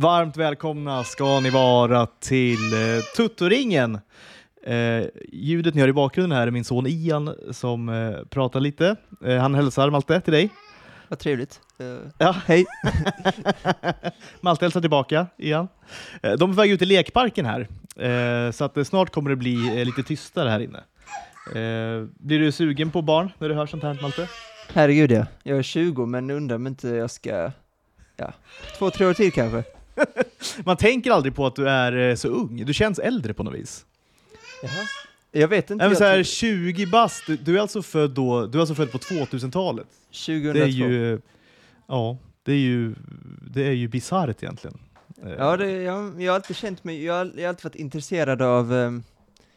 Varmt välkomna ska ni vara till eh, Tuttoringen. Eh, ljudet ni hör i bakgrunden här är min son Ian som eh, pratar lite. Eh, han hälsar Malte till dig. Vad trevligt. Eh, Ja. Hej. Malte hälsar tillbaka igen. Eh, de är på väg ut i lekparken här, eh, så att snart kommer det bli lite tystare här inne. Blir du sugen på barn när du hör sånt här Malte? Herregud ja. Jag är 20 men undrar om inte jag ska, ja, två, tre år till kanske. Man tänker aldrig på att du är eh, så ung, du känns äldre på något vis. Jaha. Jag vet inte. Nej, men så här, jag 20 bast, du, du, är alltså född då, du är alltså född på 2000-talet. tror- 2002. Det är ju, ja, det är ju, det är ju bisarrt egentligen. Ja, det, jag, jag har alltid känt mig, jag har, jag har alltid varit intresserad av, ehm,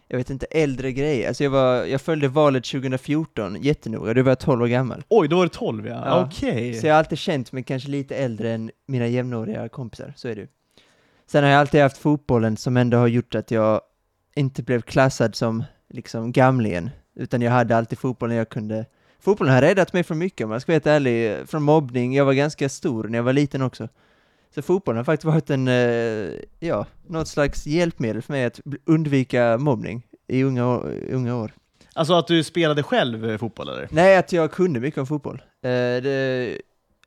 jag vet inte, äldre grejer. Alltså jag, var, jag följde valet 2014 jättenoga, då var jag 12 år gammal. Oj, då var det 12 ja. Ja. Okej. Så jag har alltid känt mig kanske lite äldre än mina jämnåriga kompisar, så är det ju. Sen har jag alltid haft fotbollen som ändå har gjort att jag inte blev klassad som liksom gamlingen, utan jag hade alltid fotbollen jag kunde. Fotbollen har räddat mig från mycket om jag ska vara helt ärlig, från mobbning, jag var ganska stor när jag var liten också. Så fotbollen har faktiskt varit en, eh, ja, något slags hjälpmedel för mig att undvika mobbning i unga, unga år. Alltså att du spelade själv fotboll eller? Nej, att jag kunde mycket om fotboll. Eh, det,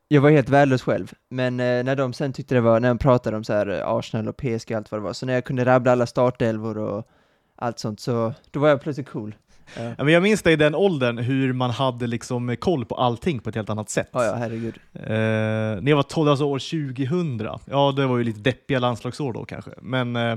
jag var helt värdelös själv, men eh, när de sen tyckte det var, när de pratade om så här Arsenal och PSG och allt vad det var, så när jag kunde rabbla alla startelvor och allt sånt, så då var jag plötsligt cool. Ja, men jag minns det i den åldern, hur man hade liksom koll på allting på ett helt annat sätt. ja, ja herregud. Eh, när jag var 12, alltså år 2000, ja det var ju lite deppiga landslagsår då kanske, men eh,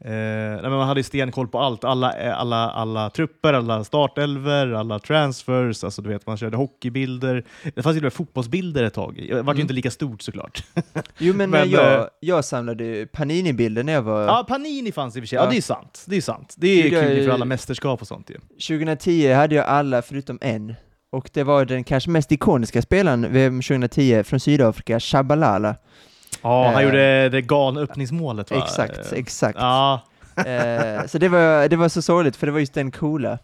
Eh, nej, men man hade ju stenkoll på allt, alla, eh, alla, alla trupper, alla startelver, alla transfers, alltså du vet man körde hockeybilder. Det fanns ju fotbollsbilder ett tag. Det var ju Mm. inte lika stort såklart. Jo men, Men, men jag, eh, jag samlade ju Panini-bilder när jag var, Ja, Panini fanns i och för sig. Ja, Ja. det är sant. Det är sant. Det är är- kul för alla mästerskap och sånt ju. 2010 hade jag alla förutom en, och det var den kanske mest ikoniska spelaren VM 2010 från Sydafrika, Shabalala. Ja, han Eh, gjorde det galna öppningsmålet va? Exakt, Eh, exakt. Ja, Eh, så det var, det var så sorgligt, för det var just den coola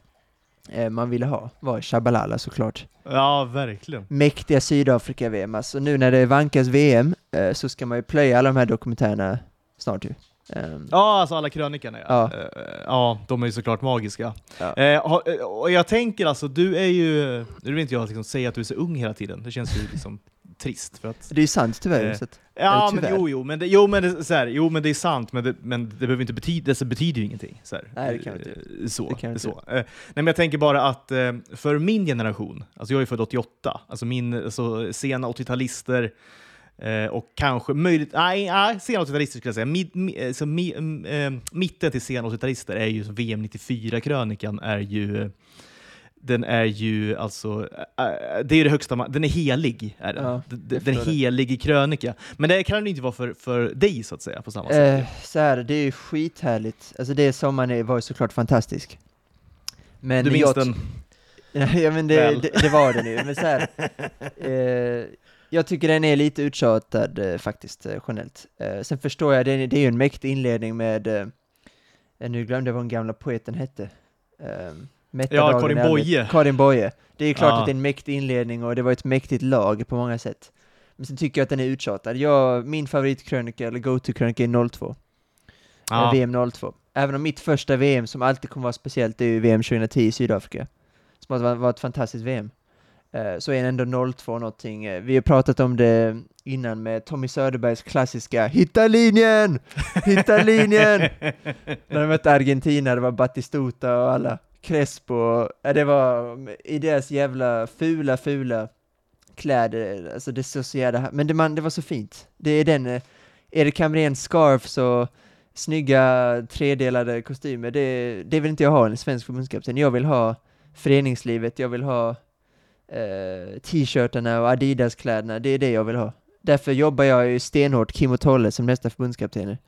man ville ha, var Shabalala såklart. ja, verkligen. Mäktiga Sydafrika-VM, alltså nu när det vankas VM så ska man ju plöja alla de här dokumentärerna snart ju. Ehm, Ja, alltså alla krönikorna ja. Ja. Ja, de är ju såklart magiska. Ja. Och jag tänker alltså, du är ju, nu vill inte jag liksom säga att du är så ung hela tiden, det känns ju liksom trist för att Det är ju sant tyvärr, Eh, Ja, Eller men tyvärr. jo, jo, men det, jo, men det, så här, jo, men det är sant, men det, men det behöver inte betyda, det betyder ju ingenting. Så här. Nej, det kan det Eh, Så, Det kan så. Eh, Nej, men jag tänker bara att eh, för min generation, alltså jag är född 88, alltså min alltså, sena 80-talister, eh, och kanske möjligt, nej, nej sena 80-talister skulle jag säga, Mid, mi, eh, så mi, mitten till sena 80-talister är ju VM 94-krönikan är ju den är ju alltså, äh, det är det högsta, den är helig. Är den. Ja, den helige krönika. Men det kan det inte vara för, för dig så att säga, på samma sätt. eh, så här, det är ju skithärligt. Alltså det sommaren var ju såklart fantastisk. Men du minns jag, den? ja men det, det, det var den ju, men så här, eh, jag tycker den är lite uttjatad eh, faktiskt, eh, generellt. Eh, sen förstår jag, det, det är ju en mäktig inledning med, eh, nu glömde jag vad den gamla poeten hette. Ja, Karin Boye. Karin Boye. Det är klart Ja. att det är en mäktig inledning och det var ett mäktigt lag på många sätt. Men sen tycker jag att den är uttjatad. Jag, min favoritkrönika, eller go-to-krönika är 02. Ja. Eh, VM 02. Även om mitt första VM, som alltid kommer vara speciellt, det är ju VM 2010 i Sydafrika. Som har varit ett fantastiskt VM. Eh, Så är ändå 02 någonting. eh, Vi har pratat om det innan med Tommy Söderbergs klassiska ”Hitta linjen! Hitta linjen!” När de mötte Argentina, det var Batistuta och alla. Crespo, det var i deras jävla fula, fula kläder, alltså det såg så jävla, men det, man, det var så fint. Det är den, eh, Erik Hamréns scarfs och snygga tredelade kostymer, det, det vill inte jag ha en svensk förbundskapten. Jag vill ha föreningslivet, jag vill ha eh, t-shirtarna och Adidas-kläderna, det är det jag vill ha. Därför jobbar jag ju stenhårt Kim och Tolle som nästa förbundskaptener.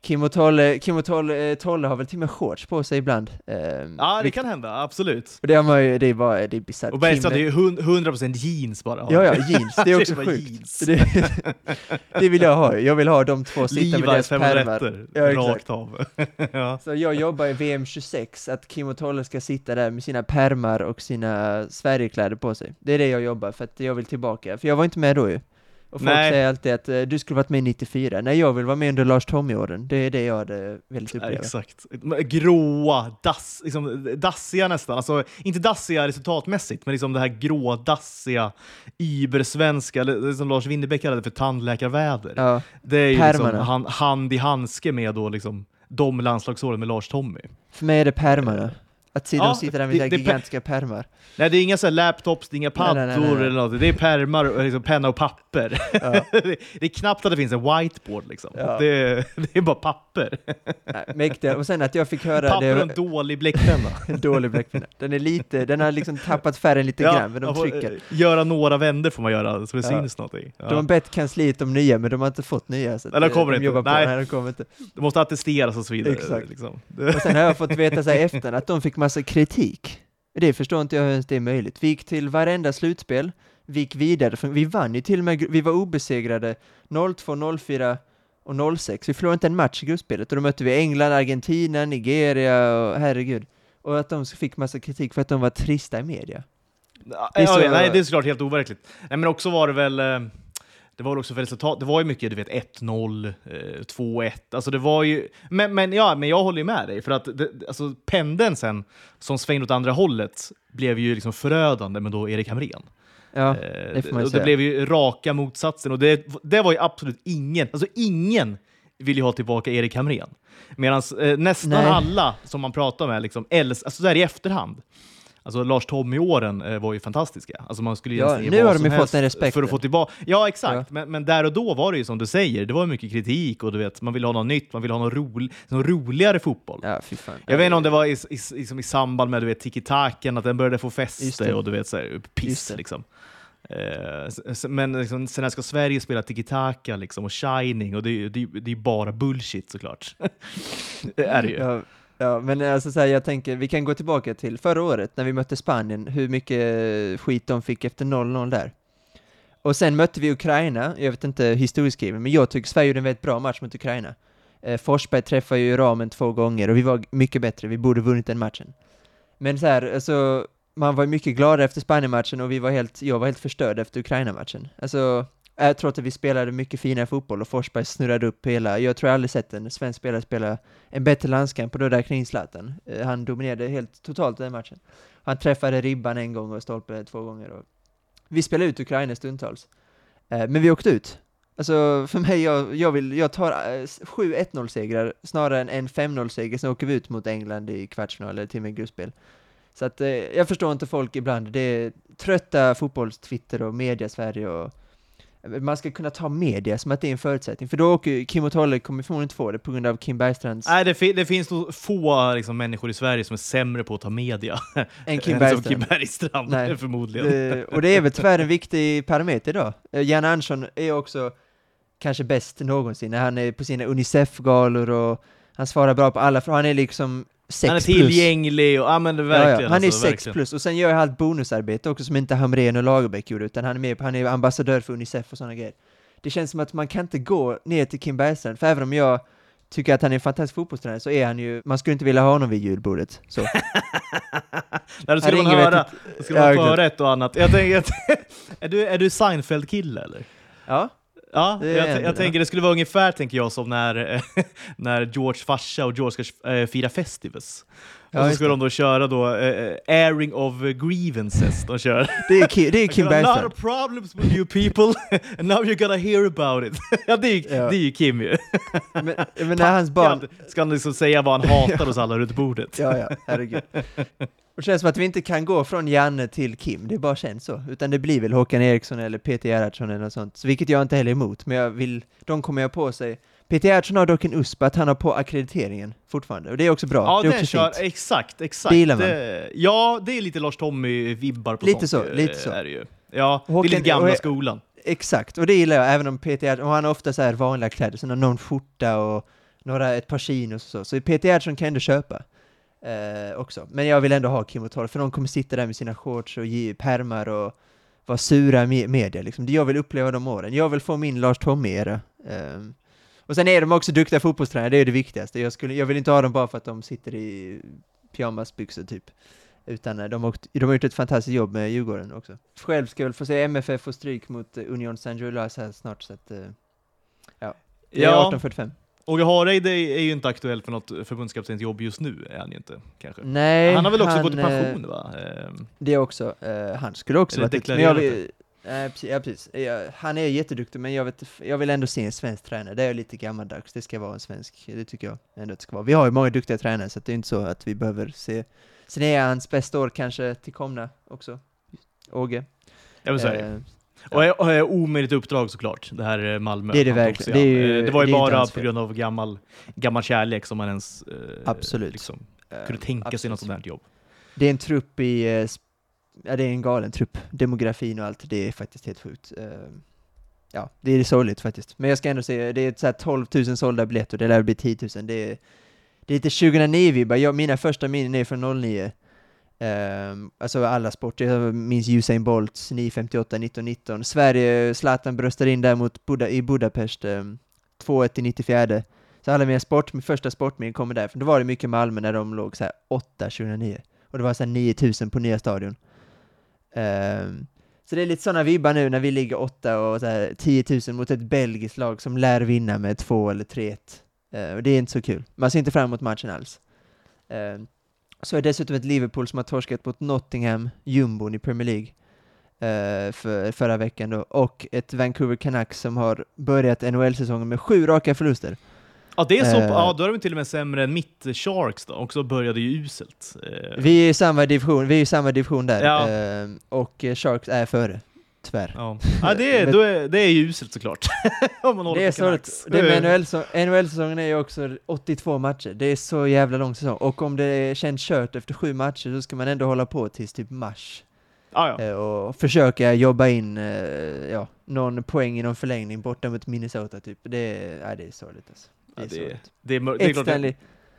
Kim och Tolle, Kim och Tolle, eh, Tolle har väl till och med shorts på sig ibland. Eh, Ja, det vilket- kan hända, absolut. och det har man ju, det är bara, det är bisarrt. Och Bergstrand Kim- är ju hund- 100% jeans bara. Ja, ja, jeans, det är också bara sjukt. jeans. Det, det vill jag ha, jag vill ha de två sitta med Levi's deras pärmar. Ja, rakt av. ja. Så jag jobbar i VM 26, att Kim och Tolle ska sitta där med sina pärmar och sina Sverigekläder på sig. Det är det jag jobbar för att jag vill tillbaka, för jag var inte med då ju. Och folk Nej. säger alltid att eh, du skulle varit med 94. Nej, jag vill vara med under Lars Tommy-åren. Det är det jag hade velat Ja, uppleva. exakt. Gråa, dass, liksom, dassiga nästan. Alltså, inte dassiga resultatmässigt, men liksom det här grå, dassiga, ibersvenska, det som Lars Winnerbäck kallade för tandläkarväder. Ja, Det är ju liksom hand i handske med då liksom de landslagsåren med Lars Tommy. för mig är det pärmarna. Att se Ja, de sitter där med det- det är per- gigantiska pärmar. Nej, det är inga så här laptops, det är inga paddor eller något. Det är pärmar, och liksom penna och papper. Ja. det, det är knappt att det finns en whiteboard liksom. Ja. Det, det är bara papper. Nej, Mäktiga. Och sen att jag fick höra papper och en dålig bläckpenna. en dålig bläckpenna. Den är lite, den har liksom tappat färgen lite grann, men de trycker. Göra några vänder får man göra så det Ja. syns någonting. Ja. De har bett kansliet om nya, men de har inte fått nya. Så Nej, de eh, kommer de inte. Nej. Nej, de kommer inte. Det måste attesteras och så vidare. Exakt. Liksom. Och sen har jag fått veta sig efter att de fick massa kritik. Det förstår inte jag hur ens det är möjligt. Vi gick till varenda slutspel, vi gick vidare, för vi vann ju till och med, vi var obesegrade 02, 04 och 06. Vi förlorade inte en match i gruppspelet och då mötte vi England, Argentina, Nigeria och herregud. Och att de fick massa kritik för att de var trista i media. Det är så- ja, nej, det är såklart helt overkligt. Nej, men också var det väl... eh, Det var väl också för resultat. Det var ju mycket, du vet, 1-0, eh, 2-1. Alltså det var ju... Men, men, ja, men jag håller ju med dig, för att det, alltså, pendeln sen, som svängde åt andra hållet, blev ju liksom förödande med då Erik Hamrén. Ja, Eh, det får man ju och säga. det blev ju raka motsatsen, och det, det var ju absolut ingen, alltså ingen vill ju ha tillbaka Erik Hamrén. Medan eh, nästan Nej. alla som man pratar med, liksom, äls- alltså där i efterhand, Alltså Lars Tommy-åren eh, var ju fantastiska. Alltså man skulle Ja, nu har de ju fått den respekten. För att få tillbaka. Ja, exakt. Ja. Men, men där och då var det ju som du säger, det var mycket kritik och du vet, man ville ha något nytt, man ville ha någon, rolig, någon roligare fotboll. ja fy fan. Jag vet inte om det var i, i, liksom i samband med du vet, tiki-taken, att den började få fäste och du vet, så här, piss liksom. Eh, men liksom, sen när ska Sverige spela tiki-taka liksom, och shining, och det, det, det är ju bara bullshit såklart. det är det ju. Ja, ja, men alltså så här, jag tänker, vi kan gå tillbaka till förra året när vi mötte Spanien, hur mycket skit de fick efter 0-0 där. Och sen mötte vi Ukraina, jag vet inte historieskriven, men jag tycker Sverige gjorde en väldigt bra match mot Ukraina. Eh, Forsberg träffade ju ramen två gånger och vi var mycket bättre, vi borde vunnit den matchen. Men så här, alltså, man var ju mycket gladare efter Spanien-matchen och vi var helt, jag var helt förstörd efter Ukraina-matchen. Alltså, jag tror att vi spelade mycket finare fotboll och Forsberg snurrade upp hela, jag tror jag aldrig sett en svensk spelare spela en bättre landskamp och då där kring Zlatan. Eh, han dominerade helt totalt den matchen. Han träffade ribban en gång och stolpen två gånger. Och vi spelade ut Ukraina stundtals. Eh, men vi åkte ut. Alltså för mig, jag, jag, vill, jag tar eh, sju 1-0 segrar snarare än en 5-0-seger, sen åker vi ut mot England i kvartsfinal eller till och med gruppspel. Så att jag förstår inte folk ibland, det är trötta fotbollstwitter och media-Sverige och man ska kunna ta media som att det är en förutsättning, för då åker Kim och Tolle kommer förmodligen inte få det på grund av Kim Bergstrands Nej, det, fi- det finns nog få liksom, människor i Sverige som är sämre på att ta media än Kim Bergstrand. Kim Bergstrand, Nej. förmodligen. Eh, och det är väl tyvärr en viktig parameter idag. Uh, Jan Andersson är också kanske bäst någonsin när han är på sina Unicef-galor och han svarar bra på alla, för han är liksom sex Han är tillgänglig och ja, men det, Ja, verkligen. ja. Han är alltså, sex verkligen. plus och sen gör jag allt bonusarbete också som inte Hamrén och Lagerbäck gjorde, utan han är med, han är ambassadör för Unicef och sådana grejer. Det känns som att man kan inte gå ner till Kim Bergstrand, för även om jag tycker att han är en fantastisk fotbollstränare så är han ju, man skulle inte vilja ha honom vid julbordet. Så. Där då skulle man höra, då skulle man Ja, få ett och annat. Jag tänker är du, är du Seinfeld-kille eller? Ja, Ja, jag, jag tänker det skulle vara ungefär tänker jag som när, eh, när George farsa och George ska eh, fira Festivus. Ja, och så ska de då köra då eh, airing of grievances. De kör. det är, Ki, det är Kim Not a Bergstrand. problems with you people, and now you're gonna hear about it. ja, det är, Ja. det är ju Kim ju. Men, men när hans barn... Ska han liksom säga vad han hatar hos alla runt bordet. Ja, ja, herregud. Det känns som att vi inte kan gå från Janne till Kim, det bara känns så. Utan det blir väl Håkan Eriksson eller Peter Gerhardsson eller något sånt. Så vilket jag inte heller är emot, men jag vill, de kommer jag på sig. Peter Gerhardsson har dock en USP att han har på akkrediteringen fortfarande, och det är också bra. Ja, det är också kör, fint. exakt, exakt. Det gillar man. Det- ja, det är lite Lars Tommy-vibbar på Lite sånt. så, eh, lite så. Är det ju. Ja, det är Håkan- lite gamla och- skolan. Exakt, och det gillar jag, även om Peter Gerhardsson, och han har ofta så här vanliga kläder, så någon skjorta och några, ett par chinos och så. Så Peter Gerhardsson kan jag ändå köpa. Eh, också. Men jag vill ändå ha Kim och Torre, för de kommer sitta där med sina shorts och ge pärmar och vara sura i media liksom. Det jag vill uppleva de åren. Jag vill få min Lars Tommy-era. Ehm, och sen är de också duktiga fotbollstränare, det är det viktigaste. Jag, skulle, jag vill inte ha dem bara för att de sitter i pyjamasbyxor typ. Utan eh, de, har, åkt- de har gjort ett fantastiskt jobb med Djurgården också. Själv ska jag väl få se MFF få stryk mot eh, Union Saint-Gilloise här snart, så att... eh, Ja, det är Ja, 18.45. Åge Hareide är ju inte aktuell för något förbundskaptensjobb just nu, är han ju inte kanske. Nej, han har väl också gått i eh, pension va? Ehm, Det också. Eh, han skulle också varit... Men jag vill, precis, ja, precis. Han är jätteduktig, men jag, vet, jag vill ändå se en svensk tränare. Det är lite gammaldags, det ska vara en svensk, det tycker jag ändå att det ska vara. Vi har ju många duktiga tränare, så det är inte så att vi behöver se... Sen är hans bästa år kanske till komna också. Åge. jag vill säga. Eh, Och är- och är omöjligt uppdrag såklart, det här eh, Malmö. Det är det verkligen. Det är ju- Eh, det var ju det bara på grund av gammal, gammal kärlek som man ens eh, Absolut. Liksom, eh, kunde tänka sig något absolut. sånt här jobb. Det är en trupp i... eh, Ja, det är en galen trupp. Demografin och allt, det är faktiskt helt sjukt. Eh, Ja, det är sorgligt faktiskt. Men jag ska ändå säga, det är ett så här 12 000 sålda biljetter, det lär bli 10 000. Det är, det är lite 2009-vibbar. Jag, mina första minnen är från 09. Um, alltså alla sporter, jag minns Usain Bolts 9.58, 1919. Sverige, Zlatan bröstade in där mot Buda, i Budapest, um, 2-1 i 94. Så alla mina sport, min första sportminnen kommer därifrån. Då var det mycket Malmö när de låg så här 8 2009. Och det var så här 9000 på nya stadion. Um, så det är lite sådana vibbar nu när vi ligger 8 och så här 10 000 mot ett belgiskt lag som lär vinna med 2 eller 3-1. Uh, ehm, och det är inte så kul. Man ser inte fram emot matchen alls. Uh, så är det dessutom ett Liverpool som har torskat mot Nottingham, jumbon i Premier League. eh, för, förra veckan då, och ett Vancouver Canucks som har börjat NHL-säsongen med sju raka förluster. Ja, det är så, Eh. ja, då är de till och med sämre än mitt Sharks då, och så började ju uselt. Eh, Vi är i samma division, vi är i samma division där, Ja. Ehm, och eh, Sharks är före, tyvärr. Ja, ja det, är, är, det är ju uselt såklart. Om man Det är så det med så, NHL-säsongen är ju också 82 matcher, det är så jävla lång säsong, och om det känns kört efter sju matcher så ska man ändå hålla på tills typ mars, Ja, ja. eh, och försöka jobba in, eh, ja, någon poäng i någon förlängning borta mot Minnesota typ, det är, nej, det är sorgligt alltså. Det Ja, är det, sorgligt. det, är, det är klart Stanley,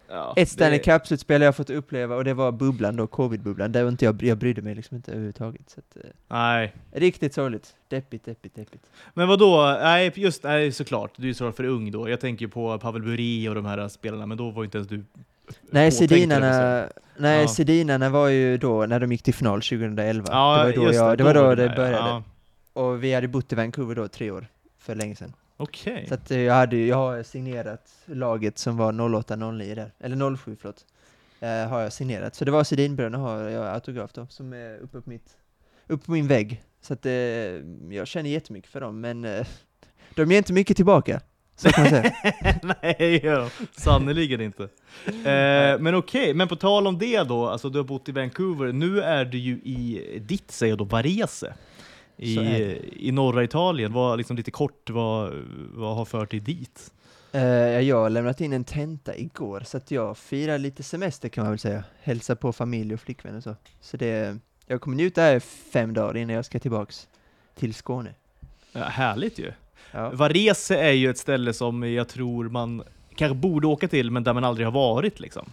ja, ett Stanley det- Cup-slutspel jag har fått uppleva, och det var bubblan då, covid-bubblan, där inte jag, jag brydde mig liksom inte överhuvudtaget. Så att, eh, Nej. riktigt sorgligt. Deppigt, deppigt, deppigt. Men vad då? Nej, just nej, såklart. Du är så för ung då. Jag tänker på Pavel Bure och de här spelarna, men då var ju inte ens du Nej, Sedinarna, nej, Ja. Sedinarna var ju då när de gick till final 2011. Ja, det var då, jag, det, var var då det började. Ja. Och vi hade bott i Vancouver då tre år, för länge sedan. Okej. Så att eh, jag hade ju- jag har signerat laget som var 08-09 där, eller 07 förlåt. Eh, har jag signerat. Så det var Sedinbröderna har jag autograf då, som är uppe på mitt, uppe på min vägg. Så att eh, jag känner jättemycket för dem, men eh, de ger inte mycket tillbaka. Så kan man säga. Nej, ja, sannerligen inte. Eh, men okej, men på tal om det då, alltså du har bott i Vancouver, nu är du ju i ditt, säger jag då, Varese. I. I norra Italien. Vad, liksom lite kort, vad, vad har fört dig dit? Eh, jag har lämnat in en tenta igår, så att jag firar lite semester kan man väl säga. Hälsa på familj och flickvän och så. Så det, jag kommer njuta här fem dagar innan jag ska tillbaks till Skåne. Ja, härligt ju. Ja. Varese är ju ett ställe som jag tror man kanske borde åka till, men där man aldrig har varit liksom.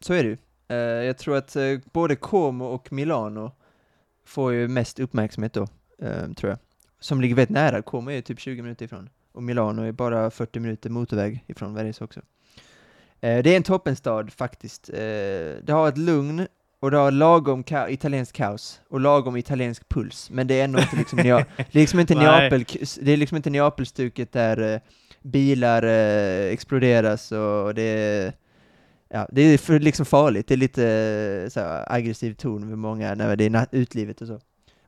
Så är det ju. Eh, jag tror att eh, både Como och Milano får ju mest uppmärksamhet då, eh, tror jag. Som ligger väldigt nära. Como är typ 20 minuter ifrån. Och Milano är bara 40 minuter motorväg ifrån Varese också. Eh, det är en toppenstad faktiskt. Eh, det har ett lugn och det har lagom ka- italiensk kaos och lagom italiensk puls. Men det är ändå inte liksom, Nea- liksom inte. Neapel, det är liksom inte Neapelstuket där eh, bilar eh, exploderas och det är Ja, det är liksom farligt, det är lite eh, så aggressiv ton med många när det är utlivet och så.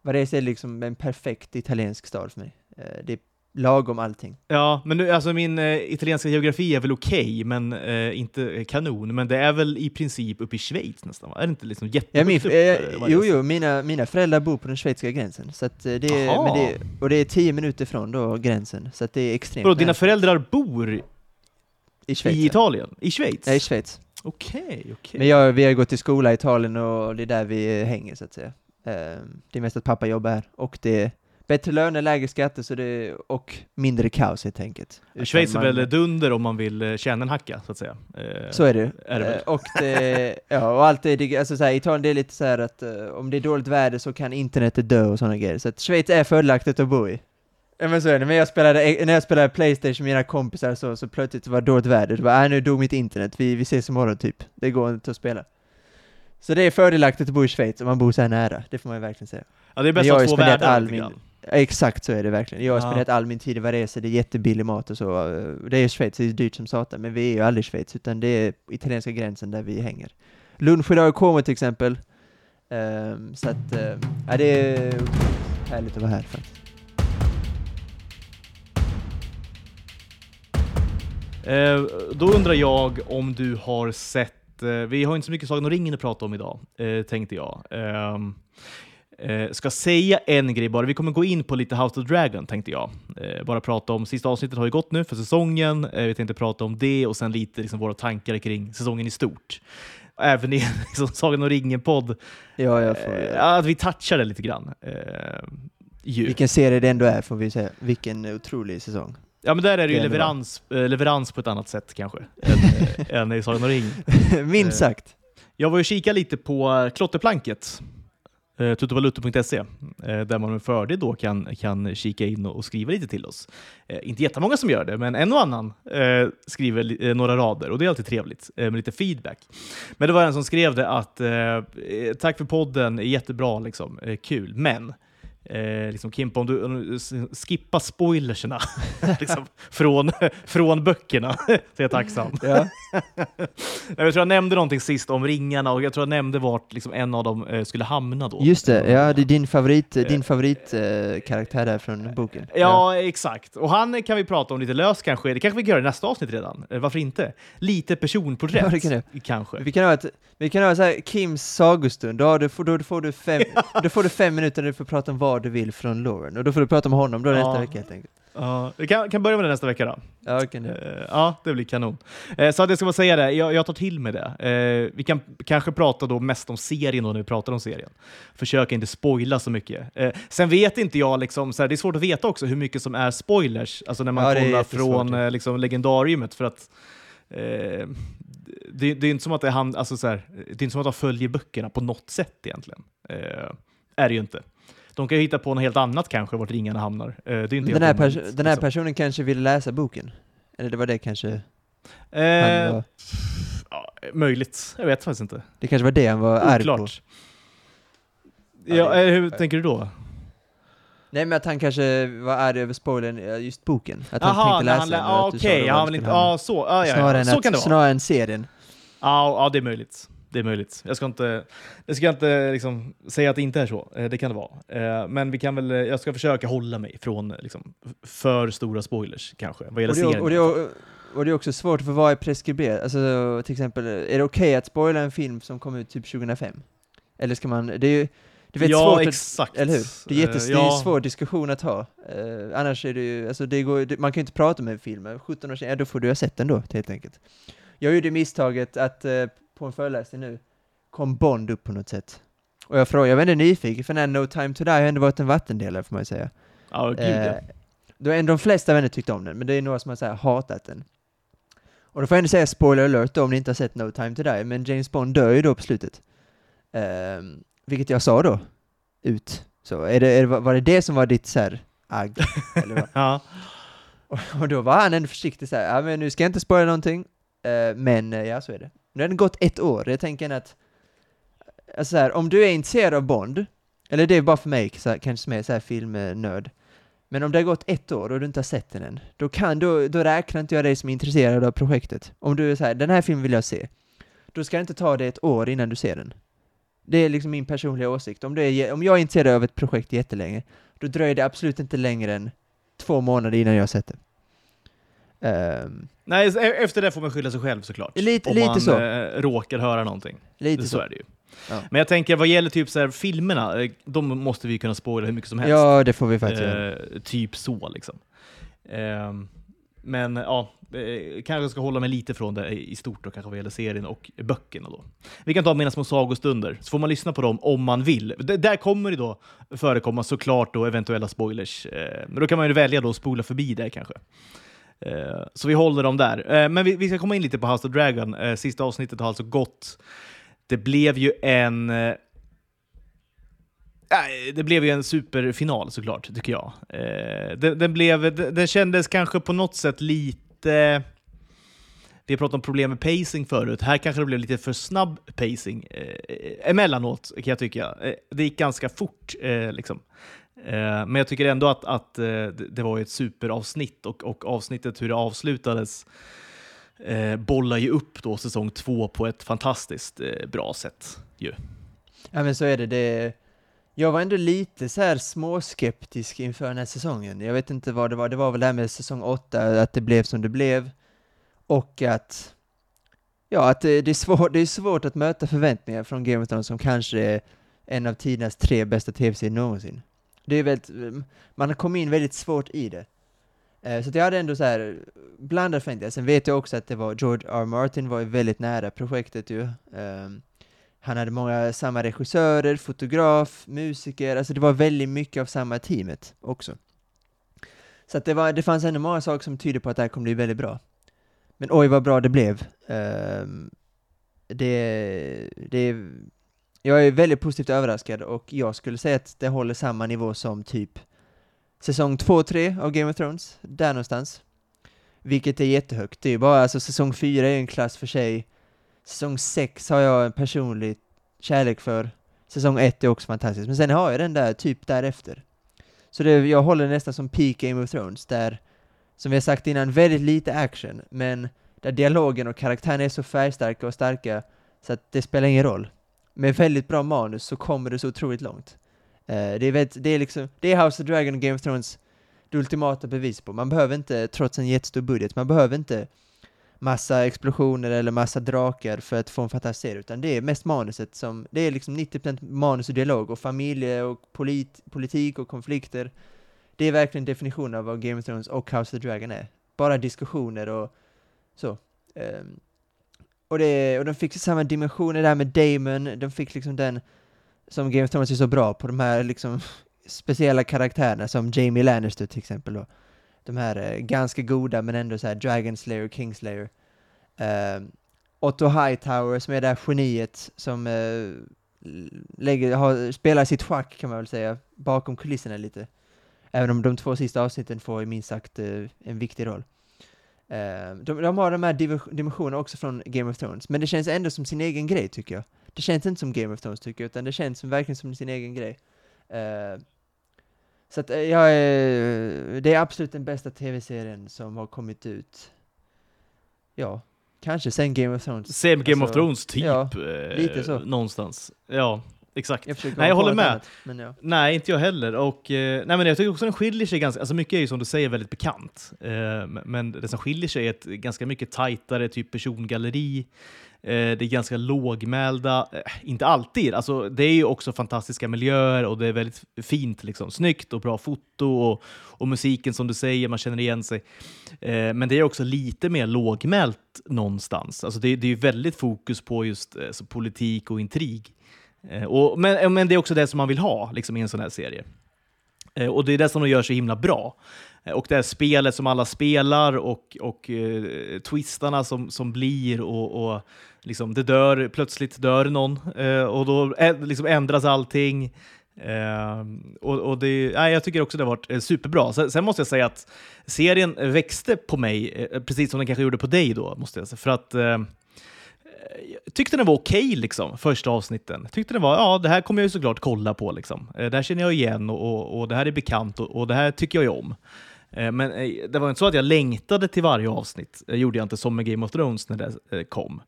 Varese är liksom en perfekt italiensk stad för mig. Eh, det är lagom allting. Ja, men nu, alltså min eh, italienska geografi är väl okej, men eh, inte kanon. Men det är väl i princip uppe i Schweiz nästan, va? Är det inte liksom Ja, jättehögt min, upp? eh, eh, jo, jo, mina, mina föräldrar bor på den schweiziska gränsen, så eh, det är, men det, och det är tio minuter från då gränsen, så det är extremt Vadå, dina föräldrar bor i Schweiz. i ja. Italien? I Schweiz? Ja, i Schweiz. Okej, okej. Men jag, vi har gått i skola i Italien och det är där vi eh, hänger så att säga. Eh, det är mest att pappa jobbar här och det är bättre löner, lägre skatter så det, och mindre kaos helt enkelt. Schweiz är väl dunder om man vill eh, tjäna en hacka, så att säga. Eh, Så är det. är det. Eh, och, det, ja, och allt är, dig- alltså så här, Italien det är lite så här att om det är dåligt väder så kan internetet dö och sådana grejer. Så att Schweiz är fördelaktigt att bo i. Ja men så är det, men jag spelade, när jag spelade Playstation med mina kompisar så, så plötsligt var det dåligt väder, det var äh, nu dog mitt internet, vi, vi ses imorgon typ. Det går inte att spela. Så det är fördelaktigt att bo i Schweiz om man bor så här nära, det får man ju verkligen säga. Ja, det är bäst av två världar. all min- Exakt så är det verkligen. Jag har Ja. spenderat all min tid i Varese, det är jättebillig mat och så. Det är Schweiz, det är dyrt som satan, men vi är ju aldrig i Schweiz, utan det är italienska gränsen där vi hänger. Lunch idag i Como till exempel. Ehm, så att, uh, ja, det är härligt att vara här faktiskt. Eh, då undrar jag om du har sett, vi har inte så mycket Sagan om ringen att prata om idag, eh, tänkte jag. Ehm, eh, ska säga en grej bara, vi kommer gå in på lite House of Dragon tänkte jag. Eh, bara prata om, sista avsnittet har ju gått nu för säsongen, eh, vi tänkte prata om det och sen lite liksom, våra tankar kring säsongen i stort. Även i liksom, Sagan om ringen-podd, Ja, jag får, eh, att vi touchar det lite grann. Eh, ju. Vilken serie det ändå är får vi säga. Vilken otrolig säsong. Ja, men där är det ju Det är leverans, eh, leverans på ett annat sätt kanske, än, än i Sagan om ring. Minst Eh, sagt. Jag var ju kika lite på eh, klotterplanket, tuttovaluto.se, där man med fördel då kan, kan kika in och, skriva lite till oss. Inte jättemånga som gör det, men en och annan skriver några rader och det är alltid trevligt med lite feedback. Men det var en som skrev det att tack för podden, jättebra, liksom, kul, men Eh, liksom Kimpa, om du, om du skippar spoilerserna liksom, från, från böckerna så är jag tacksam. Ja. Jag tror jag nämnde någonting sist om ringarna och jag tror jag nämnde vart liksom en av dem eh, skulle hamna då. Just det, ja det är din favorit, din favorit eh, där från boken. Ja, exakt. Och han kan vi prata om lite löst kanske. Det kanske vi kan göra i nästa avsnitt redan. Eh, Varför inte? Lite personporträtt, Ja, kan kanske. Vi kan ha, ett, vi kan ha så här Kims sagostund, då, då, får, då, får du fem, då får du fem minuter där du får prata om vad du vill från Lauren, och då får du prata om honom då nästa Ja. vecka helt enkelt. Ja, vi kan, kan börja med det nästa vecka då. Ja, det kan du. Eh, Ja, det blir kanon. Eh, Så att jag ska bara säga det, jag, jag tar till mig det. Eh, Vi kan kanske prata då mest om serien då när vi pratar om serien. Försöka inte spoila så mycket. Sen vet inte jag, liksom, så här, det är svårt att veta också hur mycket som är spoilers, alltså när man Ja, det kollar från liksom, legendariumet. För att eh, det, det är inte som att det är han, alltså, så här, det är inte som att han följer böckerna på något sätt egentligen. Eh, är det ju inte. De kan ju hitta på något helt annat kanske, vart ringarna hamnar. Eh, det är inte Den här, omöjligt, den här liksom. personen kanske ville läsa boken? Eller det var det kanske han Eh, var, ja, möjligt. Jag vet faktiskt inte. det kanske var det han var arg på? Ja, eh, hur tänker du då? Nej men att han kanske var arg över spoilern, eh, just boken. Att han Jaha, tänkte läsa han den lä- ah, Okej, han vill inte... Ja, så. Ah, ja, Snarare ja. än Så att, kan det vara. snarare än serien. Ja, ja, det är möjligt. Det är möjligt. Jag ska inte, jag ska inte liksom säga att det inte är så. Eh, Det kan det vara. Eh, Men vi kan väl, eh, jag ska försöka hålla mig från liksom, för stora spoilers kanske, vad gäller Och och, det, är- och det är också svårt för vad är preskriberat? Alltså till exempel, är det okej att spoila en film som kom ut typ 2005? Eller ska man, det är ju, är väldigt ja, svårt att, exakt. eller hur? Det är, jättes, det är ju ja. en svår diskussion att ha. Eh, annars är det ju, alltså det går, det, man kan ju inte prata med en film, 17 år sedan, ja då får du ha sett den då, helt enkelt. Jag gjorde misstaget att eh, på en föreläsning nu, kom Bond upp på något sätt. Och jag frågade, jag var ändå nyfiken, för den här No Time To Die har ändå varit en vattendelare får man ju säga. Ja, gud Eh, ja. då är ändå de flesta vänner tyckte om den, men det är några som har så här hatat den. Och då får jag ändå säga spoiler alert då, om ni inte har sett No Time To Die, men James Bond dör ju då på slutet. Ehm, vilket jag sa då, ut. Så är det, är det, var det det som var ditt så här agg? Ja. Och, och då var han ändå försiktig så här, ja men nu ska jag inte spoila någonting, eh, men eh, ja så är det. Nu har det gått ett år, jag tänker att, eh, så här, om du är intresserad av Bond, eller det är bara för mig, så här, kanske som är så här filmnörd, men om det har gått ett år och du inte har sett den än, då, kan, då, då räknar inte jag dig som är intresserad av projektet. Om du är så här, den här filmen vill jag se, då ska det inte ta dig ett år innan du ser den. Det är liksom min personliga åsikt. Om, det är, om jag är intresserad av ett projekt jättelänge, då dröjer det absolut inte längre än två månader innan jag har sett det. Um, Nej, e- efter det får man skylla sig själv såklart. Lite- om lite man så. eh, råkar höra någonting. lite så. så. är det ju. Ja. Men jag tänker, vad gäller typ så här, filmerna, eh, de måste vi kunna spoila hur mycket som helst. Ja, det får vi faktiskt. Eh, typ så liksom. Ehm, men ja, eh, kanske ska hålla mig lite från det i i stort då, kanske vad gäller serien och böckerna då. Vi kan ta mina små sagostunder, så får man lyssna på dem om man vill. D- där kommer det då förekomma såklart då eventuella spoilers. Eh, men då kan man ju välja då att spola förbi det kanske. Eh, så vi håller dem där. Eh, men vi, vi ska komma in lite på House of Dragon. Eh, sista avsnittet har alltså gått. Det blev ju en... eh, det blev ju en superfinal såklart, tycker jag. Eh, den, den, blev, den, den kändes kanske på något sätt lite... vi pratade om problem med pacing förut. Här kanske det blev lite för snabb pacing eh, emellanåt, kan jag tycka. Eh, det gick ganska fort. Eh, liksom eh, men jag tycker ändå att, att eh, det, det var ett superavsnitt och, och avsnittet hur det avslutades eh, bollar ju upp då säsong två på ett fantastiskt eh, bra sätt. Ju. Ja men så är det. det jag var ändå lite så här småskeptisk inför den här säsongen. Jag vet inte vad det var. Det var väl det här med säsong åtta, att det blev som det blev. Och att, ja, att det, det, är svår, det är svårt att möta förväntningar från Game of Thrones som kanske är en av tidernas tre bästa tv-serier någonsin. Det är väldigt, man kom in väldigt svårt i det. Eh, så att jag hade ändå så här blandade förväntningar. Sen vet jag också att det var George R. Martin var ju väldigt nära projektet ju. Ehm, han hade många, samma regissörer, fotograf, musiker, alltså det var väldigt mycket av samma teamet också. Så att det, var, det fanns ändå många saker som tyder på att det här kommer bli väldigt bra. Men oj vad bra det blev. Ehm, det, det, jag är väldigt positivt överraskad och jag skulle säga att det håller samma nivå som typ säsong 2 och 3 av Game of Thrones, där någonstans. Vilket är jättehögt. Det är ju bara, alltså säsong 4 är en klass för sig. Säsong 6 har jag en personlig kärlek för. Säsong 1 är också fantastisk, men sen har jag den där typ därefter. Så det, jag håller nästan som peak Game of Thrones, där, som vi har sagt innan, väldigt lite action, men där dialogen och karaktären är så färgstarka och starka så att det spelar ingen roll. Med väldigt bra manus så kommer det så otroligt långt. Uh, det, är väldigt, det är liksom, det är House of Dragon och Game of Thrones det ultimata bevis på. Man behöver inte, trots en jättestor budget, man behöver inte massa explosioner eller massa drakar för att få en fantastisk serie, utan det är mest manuset som, det är liksom 90% manus och dialog och familje och polit, politik och konflikter. Det är verkligen definitionen av vad Game of Thrones och House of Dragon är. Bara diskussioner och så. Ehm, och, det, och de fick samma dimensioner där med Damon, de fick liksom den som Game of Thrones är så bra på, de här liksom speciella karaktärerna som Jamie Lannister till exempel då. De här eh, ganska goda men ändå så här Dragon Slayer, Kingslayer. Eh, Otto Hightower som är det här geniet som eh, lägger, har, spelar sitt schack kan man väl säga, bakom kulisserna lite. Även om de två sista avsnitten får minst sagt eh, en viktig roll. Uh, de, de, har de här dimensionerna också från Game of Thrones, men det känns ändå som sin egen grej tycker jag. Det känns inte som Game of Thrones tycker jag, utan det känns som, verkligen som sin egen grej. Uh, så att jag är, det är absolut den bästa tv-serien som har kommit ut. Ja, kanske sen Game of Thrones. Sen Game Alltså, of Thrones, typ. ja, eh, lite så. Någonstans. Ja, exakt. Jag Nej, jag håller med. annat, men ja. Nej, inte jag heller. Och, eh, nej, men jag tycker också den skiljer sig ganska, alltså mycket är ju som du säger väldigt bekant. Eh, men det som skiljer sig är ett ganska mycket tajtare typ persongalleri. Eh, det är ganska lågmälda, eh, inte alltid, alltså det är ju också fantastiska miljöer och det är väldigt fint, liksom. snyggt och bra foto och, och musiken som du säger, man känner igen sig. Eh, men det är också lite mer lågmält någonstans. Alltså det, det är ju väldigt fokus på just politik och intrig. Eh, och, men, eh, men det är också det som man vill ha liksom, i en sån här serie. Eh, och det är det som de gör så himla bra. Och det här spelet som alla spelar och, och uh, twistarna som, som blir och, och liksom det dör, plötsligt dör någon uh, och då ä, liksom ändras allting. Uh, och, och det, nej, jag tycker också det har varit eh, superbra. Sen, sen måste jag säga att serien växte på mig, eh, precis som den kanske gjorde på dig då, måste jag säga. För att eh, Eh, tyckte den var okej, liksom, första avsnitten. Tyckte den var, ja, det här kommer jag ju såklart kolla på. Liksom. Eh, det här känner jag igen och, och, och det här är bekant och, och det här tycker jag ju om. Eh, men det var inte så att jag längtade till varje avsnitt. Det gjorde jag inte som med Game of Thrones när det kom.